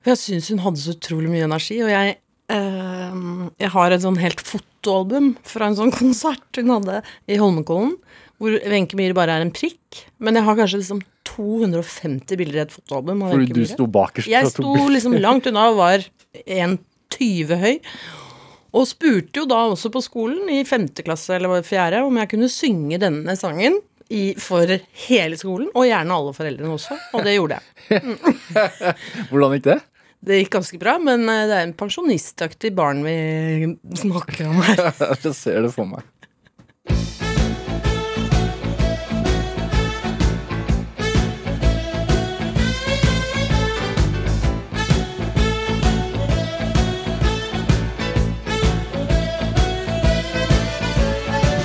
Speaker 4: For jeg syns hun hadde så utrolig mye energi. Og jeg, jeg har et sånn helt fotoalbum fra en sånn konsert hun hadde i Holmenkollen. Hvor Wenche Myhre bare er en prikk. Men jeg har kanskje liksom 250 bilder i et fotoalbum.
Speaker 2: Fordi du sto bakerst.
Speaker 4: Jeg sto liksom langt unna og var 1,20 høy. Og spurte jo da også på skolen i femte klasse eller fjerde om jeg kunne synge denne sangen i, for hele skolen, og gjerne alle foreldrene også. Og det gjorde jeg.
Speaker 2: Hvordan gikk det?
Speaker 4: Det gikk ganske bra, men eh, det er en pensjonistaktig barn vi snakker om her.
Speaker 2: Jeg ser det for meg.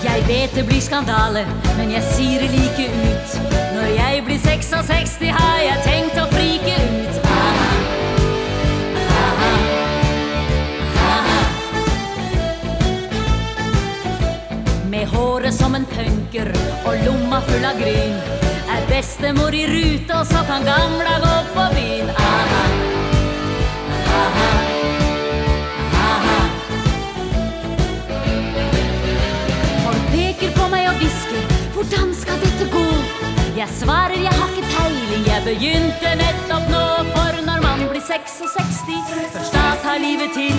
Speaker 5: Jeg vet det blir skandale, men jeg sier det like ut. Når jeg blir 66, har jeg tenkt å frike ut. Håret som en punker og lomma full av gryn. Er bestemor i rute, og så kan gamla gå på byen. Aha. Aha. Aha. Folk peker på meg og hvisker Hvordan skal dette gå? Jeg svarer jeg har ikke peiling Jeg begynte nettopp nå For man blir 66 Først da tar livet til.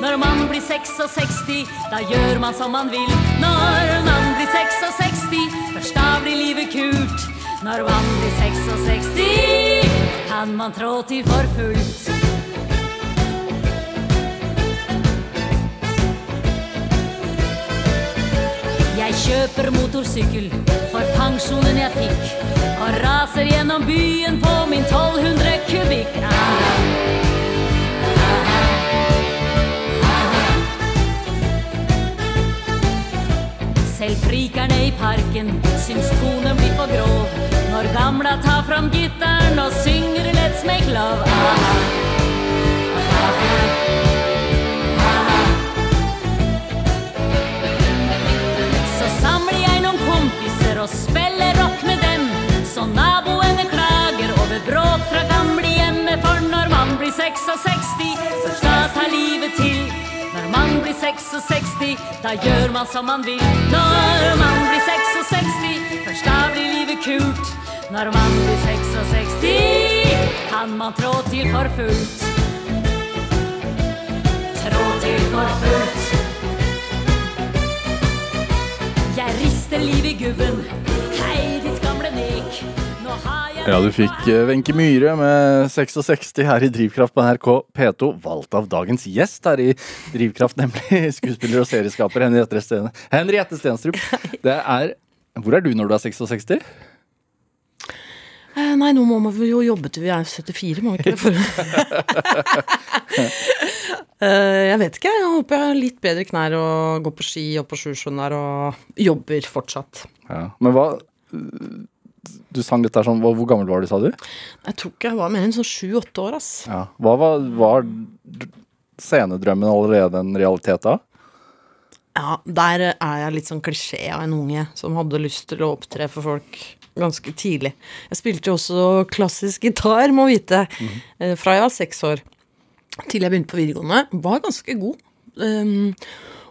Speaker 5: Når man blir 66 Da gjør man som man vil. Når man blir 66 Først da blir livet kult. Når man blir 66 Kan man trå til for fullt Jeg kjøper motorsykkel for pensjonen jeg fikk Og raser gjennom byen på min 1200 kubikk. Selv frikerne i parken syns tonen blir for grov Når gamla tar fram gitteren og synger Let's make love Aha. Så og spiller rock med dem. Så naboene klager over bråk fra gamlehjemmet For når man blir 66, først da tar livet til. Når man blir 66, da gjør man som man vil. Når man blir 66, først da blir livet kult. Når man blir 66, kan man trå til for fullt. Trå til for fullt Jeg liv i gubben Hei, ditt gamle nek
Speaker 2: Ja, du fikk eh, Wenche Myhre med 66 her i Drivkraft på NRK P2, valgt av dagens gjest her i Drivkraft, nemlig skuespiller og serieskaper Henriette Stenstrup. Det er Hvor er du når du er 66?
Speaker 4: Eh, Nei, nå må vi jo jobbe til vi er 74, må vi ikke det? Eh, jeg vet ikke. Jeg håper jeg har litt bedre knær og går på ski og på Sjusjøen der og jobber fortsatt.
Speaker 2: Ja. Men hva Du sang dette her sånn hvor gammel var du, sa du?
Speaker 4: Jeg tror ikke jeg var mer enn sånn sju-åtte år, ass.
Speaker 2: Ja. Hva var, var scenedrømmen allerede en realitet da?
Speaker 4: Ja, der er jeg litt sånn klisjé av en unge som hadde lyst til å opptre for folk ganske tidlig. Jeg spilte jo også klassisk gitar, må vite, mm. fra jeg var seks år til jeg begynte på videregående. Var ganske god. Um,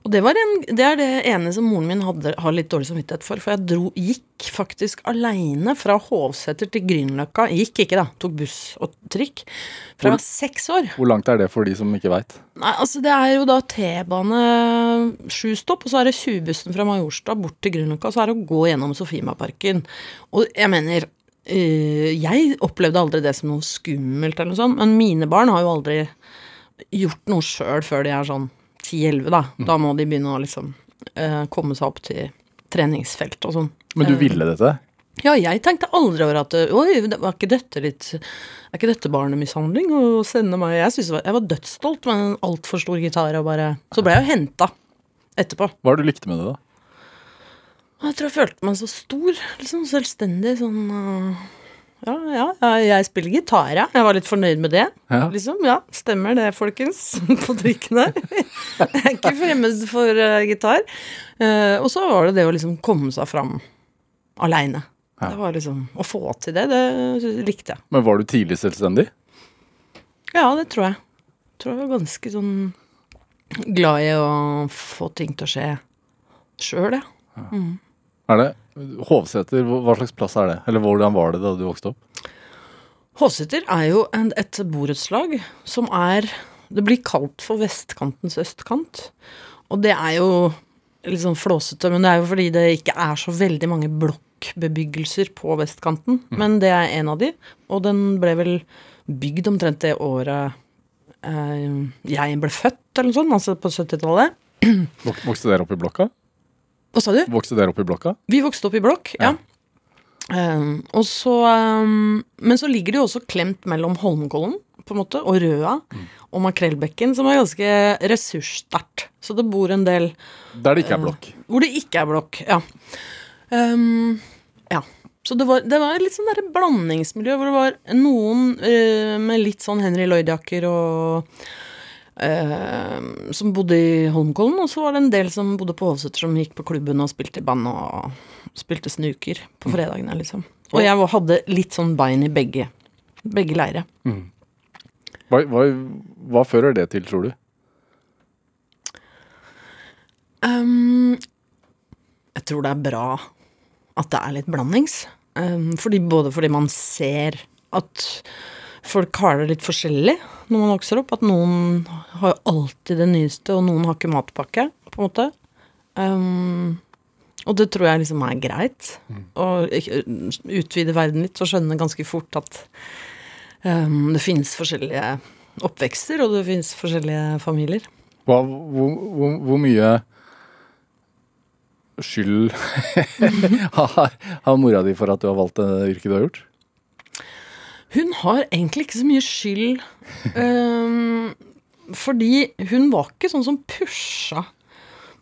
Speaker 4: og det, var en, det er det ene som moren min hadde, har litt dårlig samvittighet for. For jeg dro, gikk faktisk aleine fra Hovseter til Grünerløkka. Gikk ikke, da. Tok buss og trikk. Fra jeg var seks år.
Speaker 2: Hvor langt er det for de som ikke veit?
Speaker 4: Altså Det er jo da T-bane sju stopp, og så er det 20-bussen fra Majorstad bort til Grünerløkka, og så er det å gå gjennom Sofiemarparken. Og jeg mener øh, Jeg opplevde aldri det som noe skummelt, eller noe sånt, men mine barn har jo aldri gjort noe sjøl før de er sånn 10-11, da. Da må de begynne å liksom uh, komme seg opp til treningsfelt og sånn.
Speaker 2: Men du
Speaker 4: Eh,
Speaker 2: ville dette?
Speaker 4: Ja, jeg tenkte aldri over at Oi, det var ikke dette litt Er ikke dette barnemishandling å sende meg Jeg, synes jeg var dødsstolt med en altfor stor gitar og bare Så ble jeg jo henta etterpå.
Speaker 2: Hva er det du likte med det, da?
Speaker 4: Jeg tror jeg følte meg så stor, liksom selvstendig, sånn øh, ja, ja, jeg spiller gitar, ja. Jeg var litt fornøyd med det.
Speaker 2: Ja.
Speaker 4: Liksom, ja, Stemmer det, folkens, på trikken her. jeg er ikke fremmed for uh, gitar. Uh, og så var det det å liksom komme seg fram aleine.
Speaker 2: Ja.
Speaker 4: Det var liksom Å få til det, det likte jeg.
Speaker 2: Men var du tidlig selvstendig?
Speaker 4: Ja, det tror jeg. jeg Tror jeg var ganske sånn glad i å få ting til å skje sjøl, ja.
Speaker 2: Er det Hovseter, hva slags plass er det? Eller hvordan var det da du vokste opp?
Speaker 4: Hovseter er jo en, et borettslag som er Det blir kalt for vestkantens østkant. Og det er jo litt sånn flåsete, men det er jo fordi det ikke er så veldig mange blokkbebyggelser på vestkanten. Men det er en av de, og den ble vel bygd omtrent det året eh, jeg ble født, eller noe sånt, altså på 70-tallet.
Speaker 2: Vokste dere opp i blokka?
Speaker 4: Hva sa du?
Speaker 2: Vokste dere opp i blokka?
Speaker 4: Vi vokste opp i blokk, ja. Um, og så um, Men så ligger det jo også klemt mellom Holmenkollen på en måte, og Røa og Makrellbekken, som er ganske ressurssterkt. Så det bor en del
Speaker 2: Der det ikke er blokk.
Speaker 4: hvor det ikke er blokk. Ja. Um, ja. Så det var, det var litt sånn der blandingsmiljø hvor det var noen uh, med litt sånn Henry Lloyd-jakker og eh, Som bodde i Holmenkollen, og så var det en del som bodde på Hovseter, som gikk på klubben og spilte i band og spilte snuker på fredagene, liksom. Og jeg hadde litt sånn bein i begge, begge leire.
Speaker 2: Hva, hva, hva fører det til, tror du?
Speaker 4: Um, jeg tror det er bra at det er litt blandings. Um, fordi, både fordi man ser at folk har det litt forskjellig når man vokser opp. At noen har alltid det nyeste, og noen har ikke matpakke, på en måte. Um, og det tror jeg liksom er greit. Å ikke- utvide verden litt og skjønne ganske fort at um, det finnes forskjellige oppvekster, og det finnes forskjellige familier.
Speaker 2: Hva, hvor, hvor, hvor mye skyld har, har mora di for at du har valgt det yrket du har gjort?
Speaker 4: Hun har egentlig ikke så mye skyld. Um, fordi hun var ikke sånn som pusha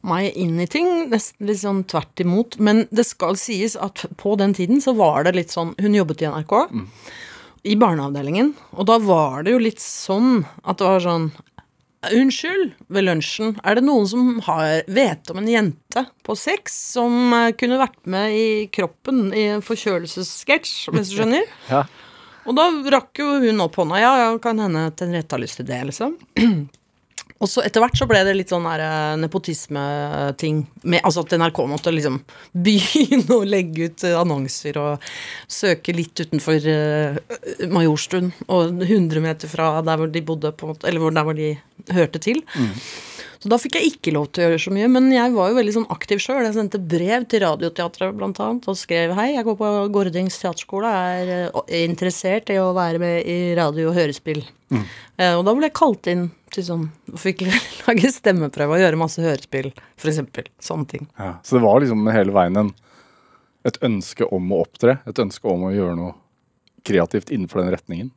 Speaker 4: meg inn i ting. Nesten litt sånn tvert imot. Men det skal sies at på den tiden så var det litt sånn Hun jobbet i NRK. I barneavdelingen. Og da var det jo litt sånn at det var sånn Unnskyld, ved lunsjen, er det noen som har, vet om en jente på seks som eh, kunne vært med i kroppen i en forkjølelsessketsj, hvis du skjønner?
Speaker 2: Ja.
Speaker 4: Og da rakk jo hun opp hånda. Ja, ja, kan hende Henriette har lyst til det, liksom. Og så etter hvert så ble det litt sånn eh, nepotisme-ting. Altså at NRK måtte liksom begynne å legge ut eh, annonser og søke litt utenfor uh, Majorstuen og 100 meter fra der hvor de bodde, på eller hvor, der hvor de hørte til. Så da fikk jeg ikke lov til å gjøre så mye, men jeg var jo veldig sånn aktiv sjøl. Jeg sendte brev til Radioteatret annet og skrev hei, jeg går på Gordings teaterskole, er eh, interessert i å være med i radio- og hørespill. Eh, og da ble jeg kalt inn til sånn, og fikk lage stemmeprøve og gjøre masse hørespill, eksempel. Sånne ting.
Speaker 2: Ja. Så det var liksom hele veien en, et ønske om å opptre, et ønske om å gjøre noe kreativt innenfor den retningen.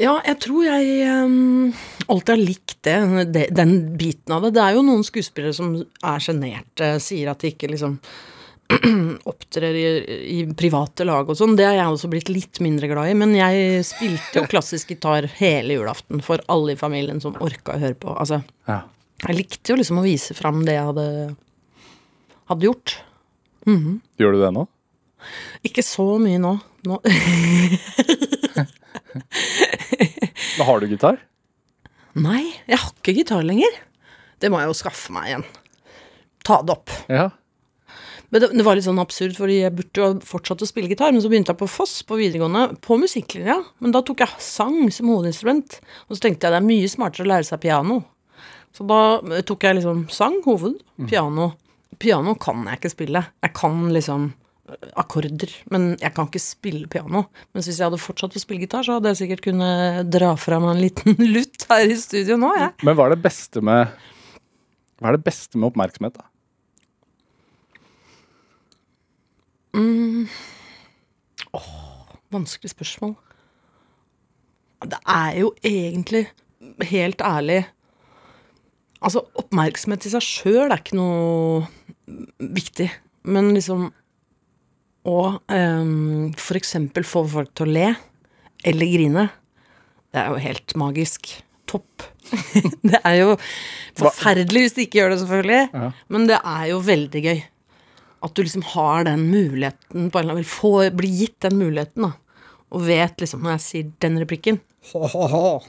Speaker 4: Ja, jeg tror jeg um, alltid har likt det, det, den biten av det. Det er jo noen skuespillere som er sjenerte, sier at de ikke liksom opptrer i, i private lag og sånn. Det har jeg også blitt litt mindre glad i. Men jeg spilte jo klassisk gitar hele julaften for alle i familien som orka å høre på. Altså,
Speaker 2: Ja.
Speaker 4: jeg likte jo liksom å vise fram det jeg hadde, hadde gjort.
Speaker 2: Gjør du det nå?
Speaker 4: Ikke så mye nå. nå.
Speaker 2: Har du gitar?
Speaker 4: Nei, jeg har ikke gitar lenger. Det må jeg jo skaffe meg igjen. Ta det opp.
Speaker 2: Ja.
Speaker 4: Men det, det var litt sånn absurd, fordi jeg burde jo fortsatt å spille gitar, men så begynte jeg på Foss på videregående, på musikklinja. Men da tok jeg sang som hovedinstrument. Og så tenkte jeg det er mye smartere å lære seg piano. Så da tok jeg liksom sang, hoved, piano. Piano kan jeg ikke spille. Jeg kan liksom akkorder, men jeg kan ikke spille piano. Mens hvis jeg hadde fortsatt å spille gitar, så hadde jeg sikkert kunnet dra fra meg en liten lutt her i studio nå, jeg.
Speaker 2: Men hva er det beste med Hva er det beste med oppmerksomhet, da?
Speaker 4: Åh, Vanskelig spørsmål. Det er jo egentlig, helt ærlig Altså, oppmerksomhet i seg sjøl er ikke noe viktig. Men liksom å um, for eksempel få folk til å le eller grine, det er jo helt magisk. Topp. det er jo forferdelig hvis de ikke gjør det, selvfølgelig.
Speaker 2: Ja.
Speaker 4: Men det er jo veldig gøy. At du liksom har den muligheten på en eller annen, vil få, bli gitt den muligheten, da. Og vet liksom, når jeg sier den replikken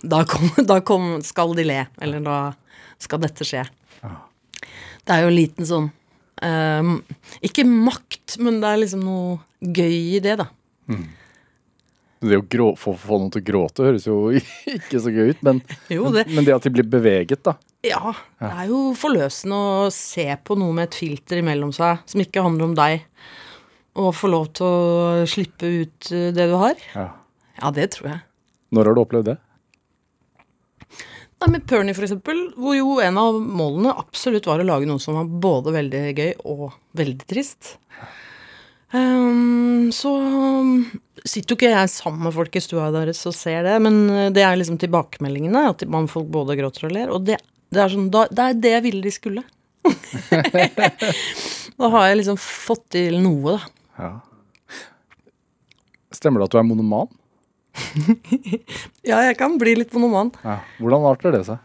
Speaker 4: Da, kom, da kom, skal de le. Eller da skal dette skje. Det er jo en liten sånn ehm, Ikke makt, men det er liksom noe gøy i det, da.
Speaker 2: Det å grå, få, få noen til å gråte høres jo ikke så gøy ut, men,
Speaker 4: Jo, det,
Speaker 2: men det at de blir beveget, da.
Speaker 4: ja, det er jo forløsende å se på noe med et filter imellom seg som ikke handler om deg, og få lov til å slippe ut eh, det du har.
Speaker 2: Ja.
Speaker 4: Ja, det tror jeg.
Speaker 2: Når har du opplevd det?
Speaker 4: Nei, med Pernie, for eksempel, hvor jo en av målene absolutt var å lage noe som var både veldig gøy og veldig trist. Um, så sitter jo ikke jeg sammen med folk i stua deres og ser det, men det er liksom tilbakemeldingene, at man folk både gråter og ler. Og det, det, er, sånn, det er det jeg ville de skulle. da har jeg liksom fått til noe, da.
Speaker 2: Ja. Stemmer det at du er monoman?
Speaker 4: Ja, jeg kan bli litt monoman.
Speaker 2: Ja. Hvordan arter det seg?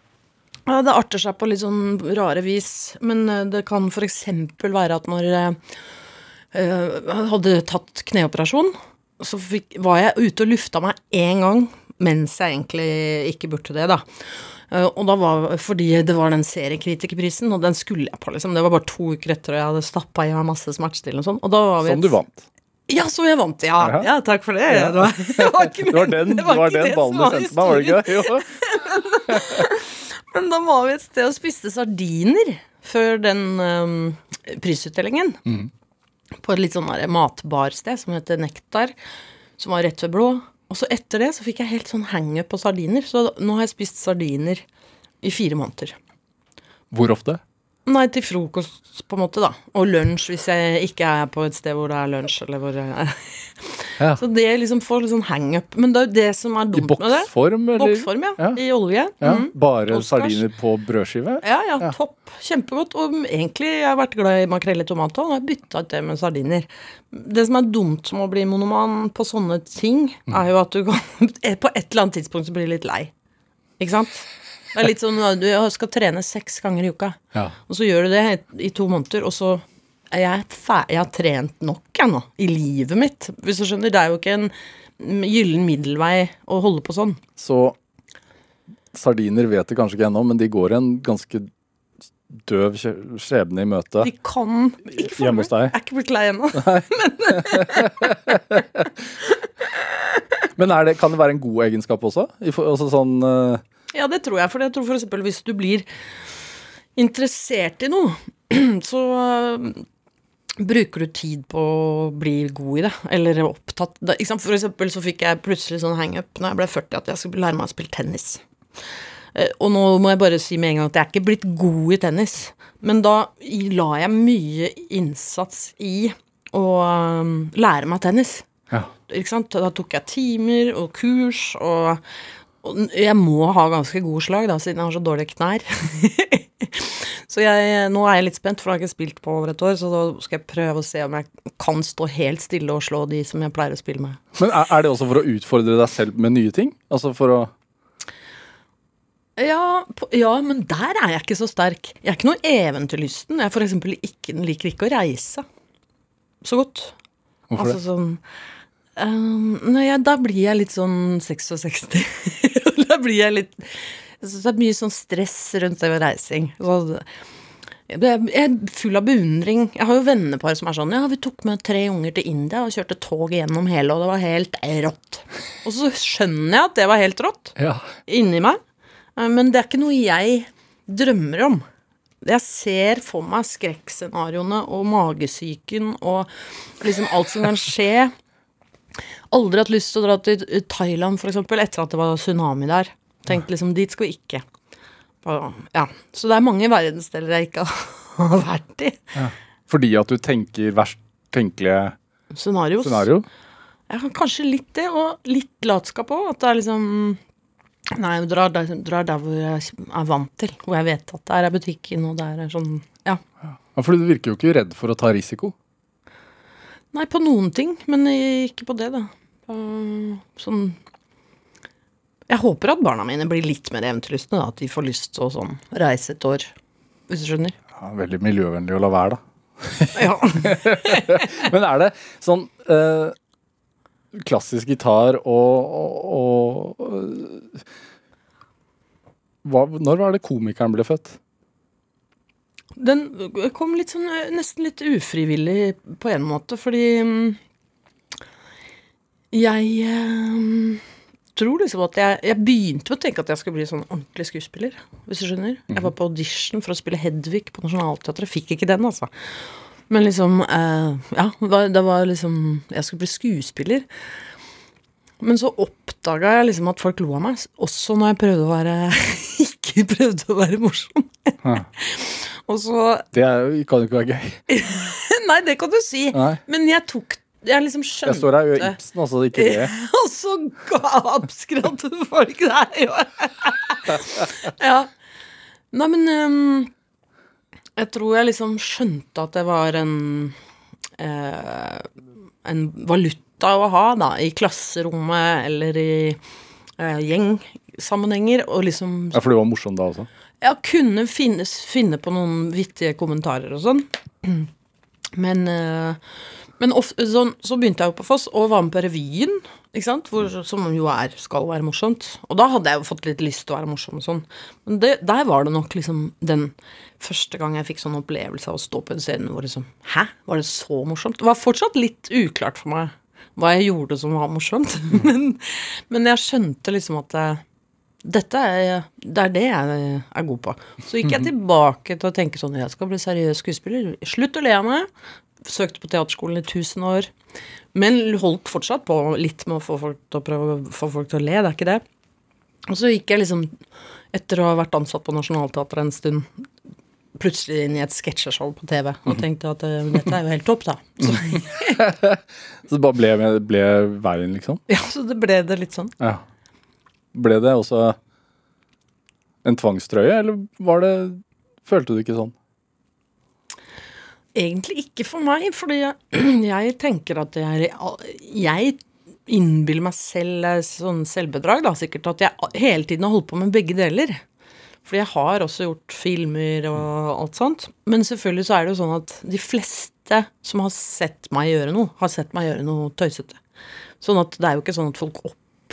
Speaker 4: Ja, det arter seg på litt sånn rare vis, men eh, det kan f.eks. være at når jeg eh, hadde tatt kneoperasjon, så fikk, var jeg ute og lufta meg én gang, mens jeg egentlig ikke burde det, da. Eh, og da var fordi det var den seriekritikerprisen, og den skulle jeg på, liksom. Det var bare to uker etter, og jeg hadde stappa i meg masse smertestillende og sånn. Og da var vi
Speaker 2: Som du vant.
Speaker 4: Ja, som jeg vant, ja.
Speaker 2: Ja.
Speaker 4: Ja, takk for det. Det var, det var ikke
Speaker 2: Det var den,
Speaker 4: det
Speaker 2: var
Speaker 4: var
Speaker 2: den ballen du sendte meg, var det ikke det? Jo.
Speaker 4: Men da var vi et sted og spiste sardiner før den um, prisutdelingen. På et litt sånn matbarsted som heter Nektar, som var rett ved Blå. Og så etter det så fikk jeg helt sånn hangup på sardiner, så nå har jeg spist sardiner i fire måneder.
Speaker 2: Hvor ofte?
Speaker 4: Nei, til frokost, på en måte, da. Og lunsj, hvis jeg ikke er på et sted hvor det er lunsj, eller hvor jeg.
Speaker 2: Ja.
Speaker 4: Så det liksom får litt sånn hangup. Men det er jo det som er dumt med det.
Speaker 2: I boksform, eller?
Speaker 4: Boksform, ja.
Speaker 2: Ja.
Speaker 4: I olje.
Speaker 2: Ja.
Speaker 4: Mm.
Speaker 2: Bare
Speaker 4: Oscars.
Speaker 2: sardiner på brødskive?
Speaker 4: Ja, ja, topp. Kjempegodt. Og egentlig jeg har vært glad i makrell i tomat og har bytta ut det med sardiner. Det som er dumt med å bli monoman på sånne ting, er jo at du kan På et eller annet tidspunkt så blir du litt lei. Ikke sant? Det er litt sånn at du skal trene seks ganger i uka,
Speaker 2: Ja.
Speaker 4: og så gjør du det i to måneder, og så jeg Jeg har trent nok, jeg nå, i livet mitt. Hvis du skjønner. Det er jo ikke en gyllen middelvei å holde på sånn.
Speaker 2: Så sardiner vet det kanskje ikke ennå, men de går en ganske døv skjebne i møte.
Speaker 4: De kan ikke
Speaker 2: Hjemme hos deg?
Speaker 4: Jeg er ikke blitt lei ennå.
Speaker 2: Men er det, kan det være en god egenskap også? I for, altså sånn eh,
Speaker 4: Ja, det tror jeg. For jeg tror eksempel hvis du blir interessert i noe, så øh, bruker du tid på å bli god i det, eller opptatt. For eksempel så fikk jeg plutselig sånn hangup når jeg ble 40 at jeg skulle lære meg å spille tennis. Eh, Og nå må jeg bare si med en gang at jeg er ikke blitt god i tennis, men da la jeg mye innsats i å øh, lære meg tennis.
Speaker 2: ja.
Speaker 4: Da tok jeg timer og kurs, og jeg må ha ganske gode slag, da, siden jeg har så dårlige knær. så jeg, nå er jeg litt spent, for jeg har ikke spilt på over et år, så da skal jeg prøve å se om jeg kan stå helt stille og slå de som jeg pleier å spille med.
Speaker 2: Men er, er det også for å utfordre deg selv med nye ting? Altså for å
Speaker 4: Ja, på, ja, men der er jeg ikke så sterk. Jeg er ikke noe eventyrlysten. Jeg for ikke, liker ikke å reise så godt.
Speaker 2: Hvorfor
Speaker 4: altså sånn nei, ja, Da blir jeg litt sånn 66. da blir jeg litt Jeg det er mye sånn stress rundt det med reising. Så, jeg jeg er full av beundring. Jeg har jo vennepar som er sånn Ja, vi tok med tre unger til India og kjørte tog gjennom hele, og det var helt rått. Og så skjønner jeg at det var helt rått?
Speaker 2: Ja.
Speaker 4: inni meg. Eh, Men det er ikke noe jeg drømmer om. Jeg ser for meg skrekkscenarioene og magesyken og liksom alt som kan skje. Aldri hatt lyst til å dra til Thailand, for eksempel, etter at det var tsunami der. Tenkte liksom, dit skal vi ikke. Ja, Så det er mange verdensdeler jeg ikke har vært i.
Speaker 2: Fordi at du tenker verst tenkelige
Speaker 4: Scenarios.
Speaker 2: scenario?
Speaker 4: Ja, kanskje litt det, og litt latskap òg. At det er liksom Nei, jeg drar der, drar der hvor jeg er vant til. Hvor jeg vet at der er butikken, og der er sånn Ja.
Speaker 2: Ja, fordi du virker jo ikke redd for å ta risiko.
Speaker 4: Nei, på noen ting, men ikke på det, da. Sånn Jeg håper at barna mine blir litt mer eventyrlystne, da. At de får lyst til å sånn reise et år. Hvis du skjønner?
Speaker 2: Ja, veldig miljøvennlig å la være, da.
Speaker 4: Ja.
Speaker 2: Men er det sånn eh, klassisk gitar og, og, og hva, Når var det komikeren ble født?
Speaker 4: Den kom litt sånn eh, nesten litt ufrivillig på en måte, fordi mm, jeg eh, tror liksom at jeg, jeg begynte med å tenke at jeg skulle bli sånn ordentlig skuespiller, hvis du skjønner. Jeg var på audition for å spille Hedvig på Nationaltheatret, fikk ikke den, altså. Men liksom eh, Ja, det var, det var liksom Jeg skulle bli skuespiller. Men så oppdaga jeg liksom at folk lo av meg, også når jeg prøvde å være Ikke prøvde å være morsom. Og så
Speaker 2: Det er, kan jo ikke være gøy.
Speaker 4: Nei, det kan du si.
Speaker 2: Nei.
Speaker 4: Men jeg tok Jeg liksom skjønte
Speaker 2: Jeg står her og gjør Ibsen, altså. Ikke det.
Speaker 4: Og så gapskrattet folk der, jo. ja. Nei, men um, Jeg tror jeg liksom skjønte at det var en uh, En valuta å ha, da, i klasserommet eller i uh, gjengsammenhenger, og liksom
Speaker 2: Ja, For du var morsom da også?
Speaker 4: Ja, kunne finnes, finne på noen vittige kommentarer og sånn. Men, eh, men ofte, så, så begynte jeg jo på Foss og var med på revyen, ikke sant? Hvor, som jo er, skal være morsomt. Og da hadde jeg jo fått litt lyst til å være morsom og sånn. Men det, der var det nok liksom den første gang jeg fikk sånn opplevelse av å stå på en scene hvor liksom Hæ, var det så morsomt? Det var fortsatt litt uklart for meg hva jeg gjorde som var morsomt. men, men jeg skjønte liksom at det, dette er, det er det jeg er god på. Så gikk jeg tilbake til å tenke sånn Jeg skal bli seriøs skuespiller. Slutt å le av meg. Søkte på teaterskolen i 1000 år. Men holdt fortsatt på litt med å få folk til å prøve å få folk til å le. Det er ikke det. Og så gikk jeg liksom, etter å ha vært ansatt på Nationaltheatret en stund, plutselig inn i et sketsjeshow på TV og tenkte at eh, dette er jo helt topp, da. Så,
Speaker 2: Så det bare ble, ble veien, liksom?
Speaker 4: ja, så det ble det litt sånn.
Speaker 2: Ja. Ble det også en tvangstrøye, eller var det Følte du ikke sånn?
Speaker 4: Egentlig ikke for meg, fordi jeg, jeg tenker at jeg, jeg innbiller meg selv sånn selvbedrag, da, sikkert, at jeg hele tiden har holdt på med begge deler. Fordi jeg har også gjort filmer og alt sånt. Men selvfølgelig så er det jo sånn at de fleste som har sett meg gjøre noe, har sett meg gjøre noe tøysete. Sånn at det er jo ikke sånn at folk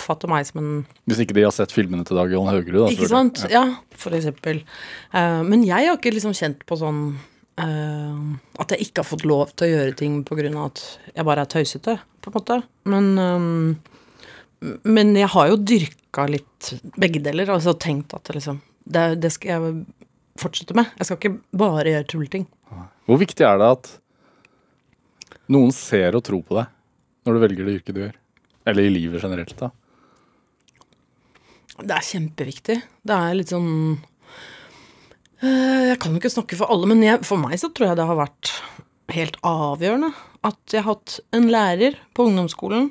Speaker 4: oppfatter meg som en
Speaker 2: Hvis ikke de har sett filmene til Dag Johan Haugerud, da.
Speaker 4: Ikke sant? Ja, for eksempel. Uh, men jeg har ikke liksom kjent på sånn uh, At jeg ikke har fått lov til å gjøre ting på grunn av at jeg bare er tøysete, på en måte. Men um, Men jeg har jo dyrka litt begge deler, altså tenkt at det liksom det, det skal jeg fortsette med. Jeg skal ikke bare gjøre tulleting.
Speaker 2: Hvor viktig er det at noen ser og tror på deg når du velger det yrket du gjør? Eller i livet generelt, da.
Speaker 4: Det er kjempeviktig. Det er litt sånn eh, Jeg kan jo ikke snakke for alle, men jeg, for meg så tror jeg det har vært helt avgjørende at jeg har hatt en lærer på ungdomsskolen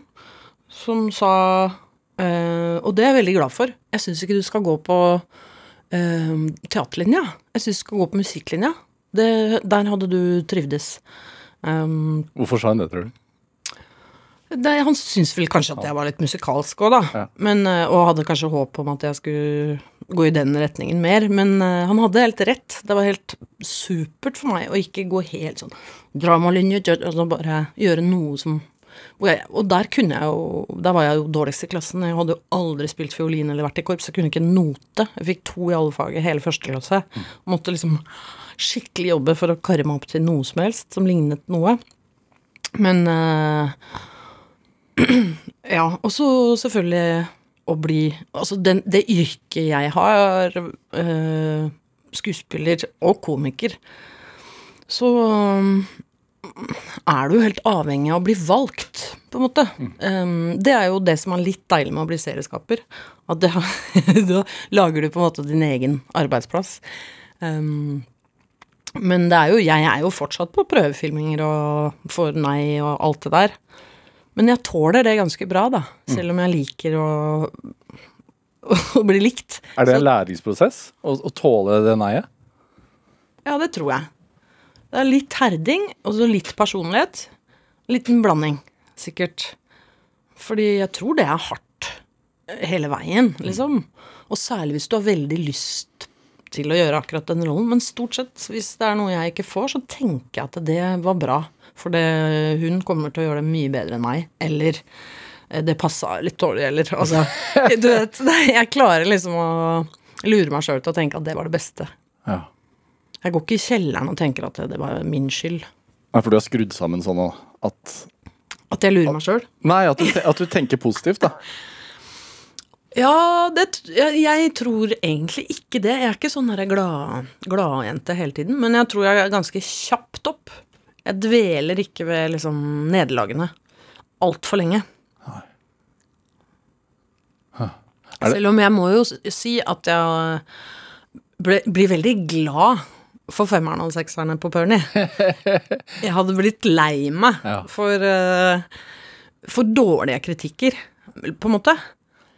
Speaker 4: som sa eh, Og det er jeg veldig glad for. Jeg syns ikke du skal gå på eh, teaterlinja. Jeg syns du skal gå på musikklinja. Det, der hadde du trivdes. Um,
Speaker 2: Hvorfor sa han det, tror du?
Speaker 4: Det, han syntes vel kanskje at jeg var litt musikalsk òg, da.
Speaker 2: Ja.
Speaker 4: Men, eh, og hadde kanskje håp om at jeg skulle gå i den retningen mer. Men eh, han hadde helt rett. Det var helt supert for meg å ikke gå helt sånn dramalinje, altså bare gjøre noe som jeg, og der kunne jeg jo Der var jeg jo dårligst i klassen. Jeg hadde jo aldri spilt fiolin eller vært i korps. Jeg kunne ikke note. Jeg fikk to i alle fag i hele første klasse. Måtte liksom skikkelig jobbe for å karre meg opp til noe som helst som lignet noe. Men eh, Ja. Og så selvfølgelig å bli Altså den, det yrket jeg har, øh, skuespiller og komiker, så er du helt avhengig av å bli valgt, på en måte. Um, det er jo det som er litt deilig med å bli serieskaper. At det, da lager du på en måte din egen arbeidsplass. Um, men det er jo, jeg er jo fortsatt på prøvefilminger og får nei og alt det der. Men jeg tåler det ganske bra, da. Selv om jeg liker å, å bli likt.
Speaker 2: Er det en læringsprosess å, å tåle det nei-et?
Speaker 4: Ja, det tror jeg. Det er litt herding, og så litt personlighet. Liten blanding, sikkert. Fordi jeg tror det er hardt hele veien, liksom. Og særlig hvis du har veldig lyst til å gjøre akkurat den rollen. Men stort sett, hvis det er noe jeg ikke får, så tenker jeg at det var bra. For det, hun kommer til å gjøre det mye bedre enn meg. Eller eh, det passa litt dårlig, eller altså Du vet, jeg klarer liksom å lure meg sjøl til å tenke at det var det beste.
Speaker 2: Ja.
Speaker 4: Jeg går ikke i kjelleren og tenker at det var min skyld.
Speaker 2: Nei, for du har skrudd sammen sånn at
Speaker 4: At jeg lurer meg sjøl.
Speaker 2: Nei, at du, at du tenker positivt, da.
Speaker 4: Ja, det, jeg, jeg tror egentlig ikke det. Jeg er ikke sånn der glad- gladjente hele tiden. Men jeg tror jeg er ganske kjapt opp. Jeg dveler ikke ved liksom nederlagene altfor lenge.
Speaker 2: Det-
Speaker 4: Selv om jeg må jo si at jeg ble, blir veldig glad for femmeren og sekserne på Perny. Jeg hadde blitt lei meg
Speaker 2: Ja.
Speaker 4: for, eh, for dårlige kritikker, på en måte.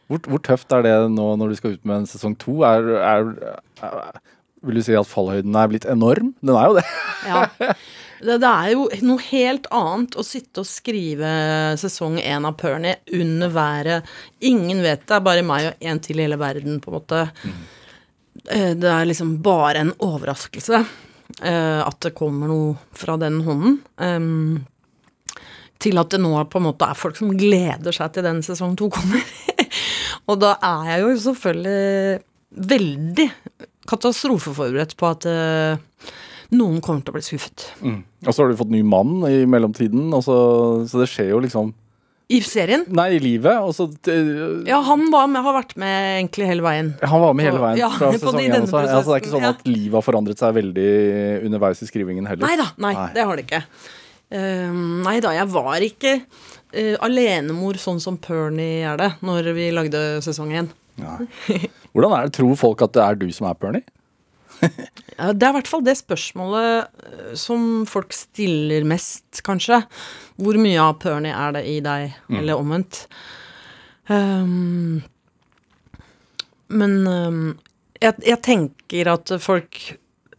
Speaker 2: Hvor, hvor tøft er det nå når du skal ut med en sesong to? Er, er, er, vil du si at fallhøyden er blitt enorm? Den er jo det.
Speaker 4: Ja. Det, det er jo noe helt annet å sitte og skrive sesong én av Pernie under været. Ingen vet det, er bare meg og en til i hele verden, på en måte. Eh, Det er liksom bare en overraskelse eh, at det kommer noe fra den hånden. Em, til at det nå på en måte er folk som gleder seg til den sesong to kommer. og da er jeg jo selvfølgelig veldig katastrofeforberedt på at eh, noen kommer til å bli skuffet.
Speaker 2: Og så har du fått ny mann i mellomtiden, og så, så det skjer jo liksom
Speaker 4: I serien?
Speaker 2: Nei, i livet. Og så det-
Speaker 4: Ja, han var med, har vært med egentlig hele veien.
Speaker 2: Han var med hele veien
Speaker 4: Ja,
Speaker 2: fra sesong én også. Ja, det er ikke sånn at livet har forandret seg veldig underveis i skrivingen heller.
Speaker 4: Nei da, nei,
Speaker 2: Nei.
Speaker 4: det har det ikke. Uh, nei da, jeg var ikke uh, alenemor sånn som Pernie er det, når vi lagde sesong én.
Speaker 2: Hvordan er det, tror folk at det er du som er Pernie?
Speaker 4: Det er i hvert fall det spørsmålet eh, som folk stiller mest, kanskje. Hvor mye av Pernie er det i deg, eller omvendt. Um, men um, jeg, jeg tenker at folk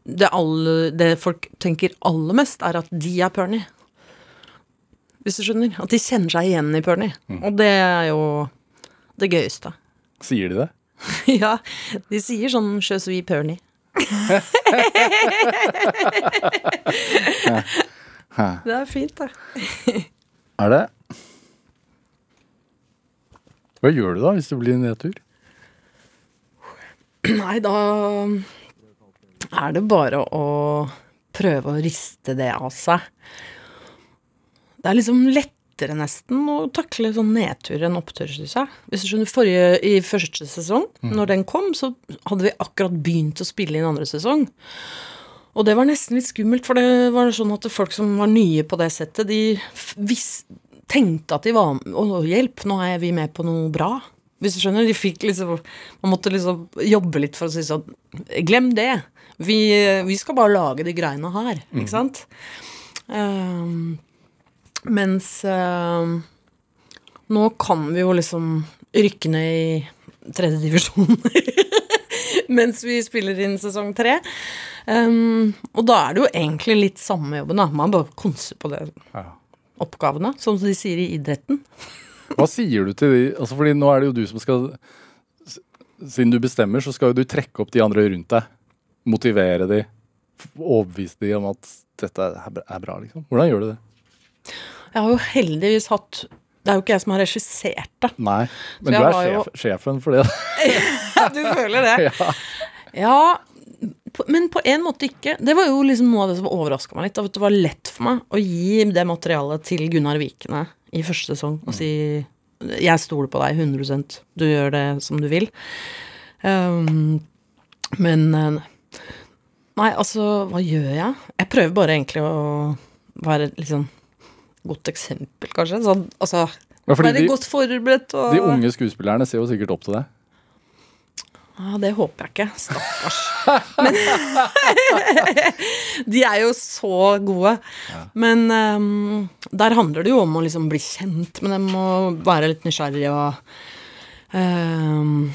Speaker 4: det, alle, det folk tenker aller mest, er at de er Pernie. Hvis du skjønner? At de kjenner seg igjen i Pernie. Og det er jo det gøyeste.
Speaker 2: Sier de det?
Speaker 4: ja, de sier sånn 'je suis Pernie'. det er fint, det.
Speaker 2: Er det? Hva gjør du da hvis det blir en nedtur?
Speaker 4: Nei, da er det bare å prøve å riste det av seg. Det er liksom lettere nesten å takle sånn nedtur enn opptur, syns jeg. Hvis du skjønner, forrige, I første sesong, når den kom, så hadde vi akkurat begynt å spille inn andre sesong. Og det var nesten litt skummelt, for det var sånn at folk som var nye på det settet, de vis, tenkte at de var Å, hjelp, nå er vi med på noe bra. Hvis du skjønner, de fikk liksom Man måtte liksom jobbe litt for å si sånn Glem det. Vi, vi skal bare lage de greiene her, ikke sant? Ehm, mens ehm, nå kan vi jo liksom rykke ned i tredje divisjon mens vi spiller inn sesong tre. Um, og da er det jo egentlig litt samme jobben, da. Man bare konser på det
Speaker 2: Ja.
Speaker 4: oppgavene, som de sier i idretten.
Speaker 2: Hva sier du til de altså fordi nå er det jo du som skal Siden du bestemmer, så skal jo du trekke opp de andre rundt deg. Motivere de. Overbevise de om at dette er bra, liksom. Hvordan gjør du det?
Speaker 4: Jeg har jo heldigvis hatt Det er jo ikke jeg som har regissert det.
Speaker 2: Nei, men du er
Speaker 4: sjef, jo-
Speaker 2: sjefen for det.
Speaker 4: du føler det?
Speaker 2: ja.
Speaker 4: Ja, men på en måte ikke. Det var jo liksom noe av det som overraska meg litt. At det var lett for meg å gi det materialet til Gunnar Vikene i første sesong og si jeg stoler på deg 100 du gjør det som du vil. Um, men eh, Nei, altså, hva gjør jeg? Jeg prøver bare egentlig å være litt sånn godt eksempel, kanskje. Sånn, altså,
Speaker 2: Ja,
Speaker 4: være
Speaker 2: de,
Speaker 4: godt forberedt og
Speaker 2: de unge skuespillerne ser jo sikkert opp til deg.
Speaker 4: Ja, det håper jeg ikke. Stakkars. Men De er jo så gode. Men um, der handler det jo om å liksom bli kjent med dem og være litt nysgjerrig og um,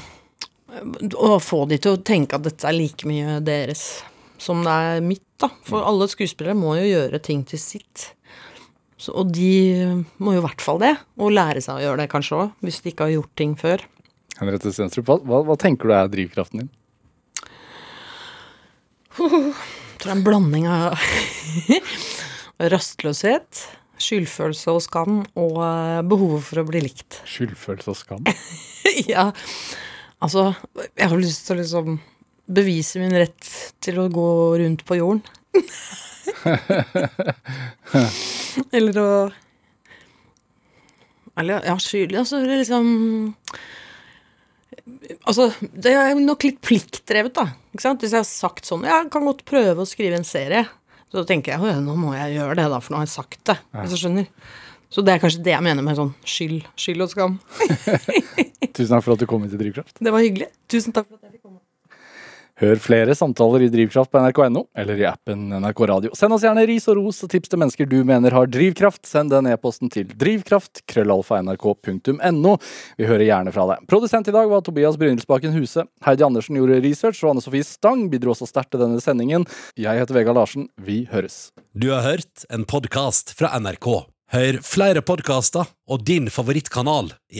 Speaker 4: Og få de til å tenke at dette er like mye deres som det er mitt, da. For alle skuespillere må jo gjøre ting til sitt. Så, og de må jo i hvert fall det. Og lære seg å gjøre det kanskje òg, hvis de ikke har gjort ting før.
Speaker 2: Henriette Stenstrup, hva, hva, hva tenker du er drivkraften din?
Speaker 4: Jeg tror det er en blanding av rastløshet, skyldfølelse og skam, og eh, behovet for å bli likt.
Speaker 2: Skyldfølelse og skam?
Speaker 4: ja, altså Jeg har lyst til å liksom bevise min rett til å gå rundt på jorden. Eller å Eller ja, skyldig, Altså det liksom Altså, det er nok litt pliktdrevet, da. Hvis jeg har sagt sånn Ja, jeg kan godt prøve å skrive en serie. Så tenker jeg «Å, nå må jeg gjøre det, da, for nå har jeg sagt det. Hvis du skjønner. Så det er kanskje det jeg mener med sånn skyld, skyld og skam.
Speaker 2: Tusen takk for at du kom inn til Drivkraft.
Speaker 4: Det var hyggelig. Tusen takk for at jeg fikk komme.
Speaker 2: Hør flere samtaler i Drivkraft på nrk.no eller i appen NRK Radio. Send oss gjerne ris og ros og tips til mennesker du mener har drivkraft. Send den e-posten til drivkraft, krøllalfa, Vi hører gjerne fra deg. Produsent i dag var Tobias Brynildsbakken Huse. Heidi Andersen gjorde research, og Anne Sofie Stang bidro også sterkt til denne sendingen. Jeg heter Vegard Larsen. Vi høres.
Speaker 1: Du har hørt en podkast fra NRK. Hør flere podkaster og din favorittkanal i appen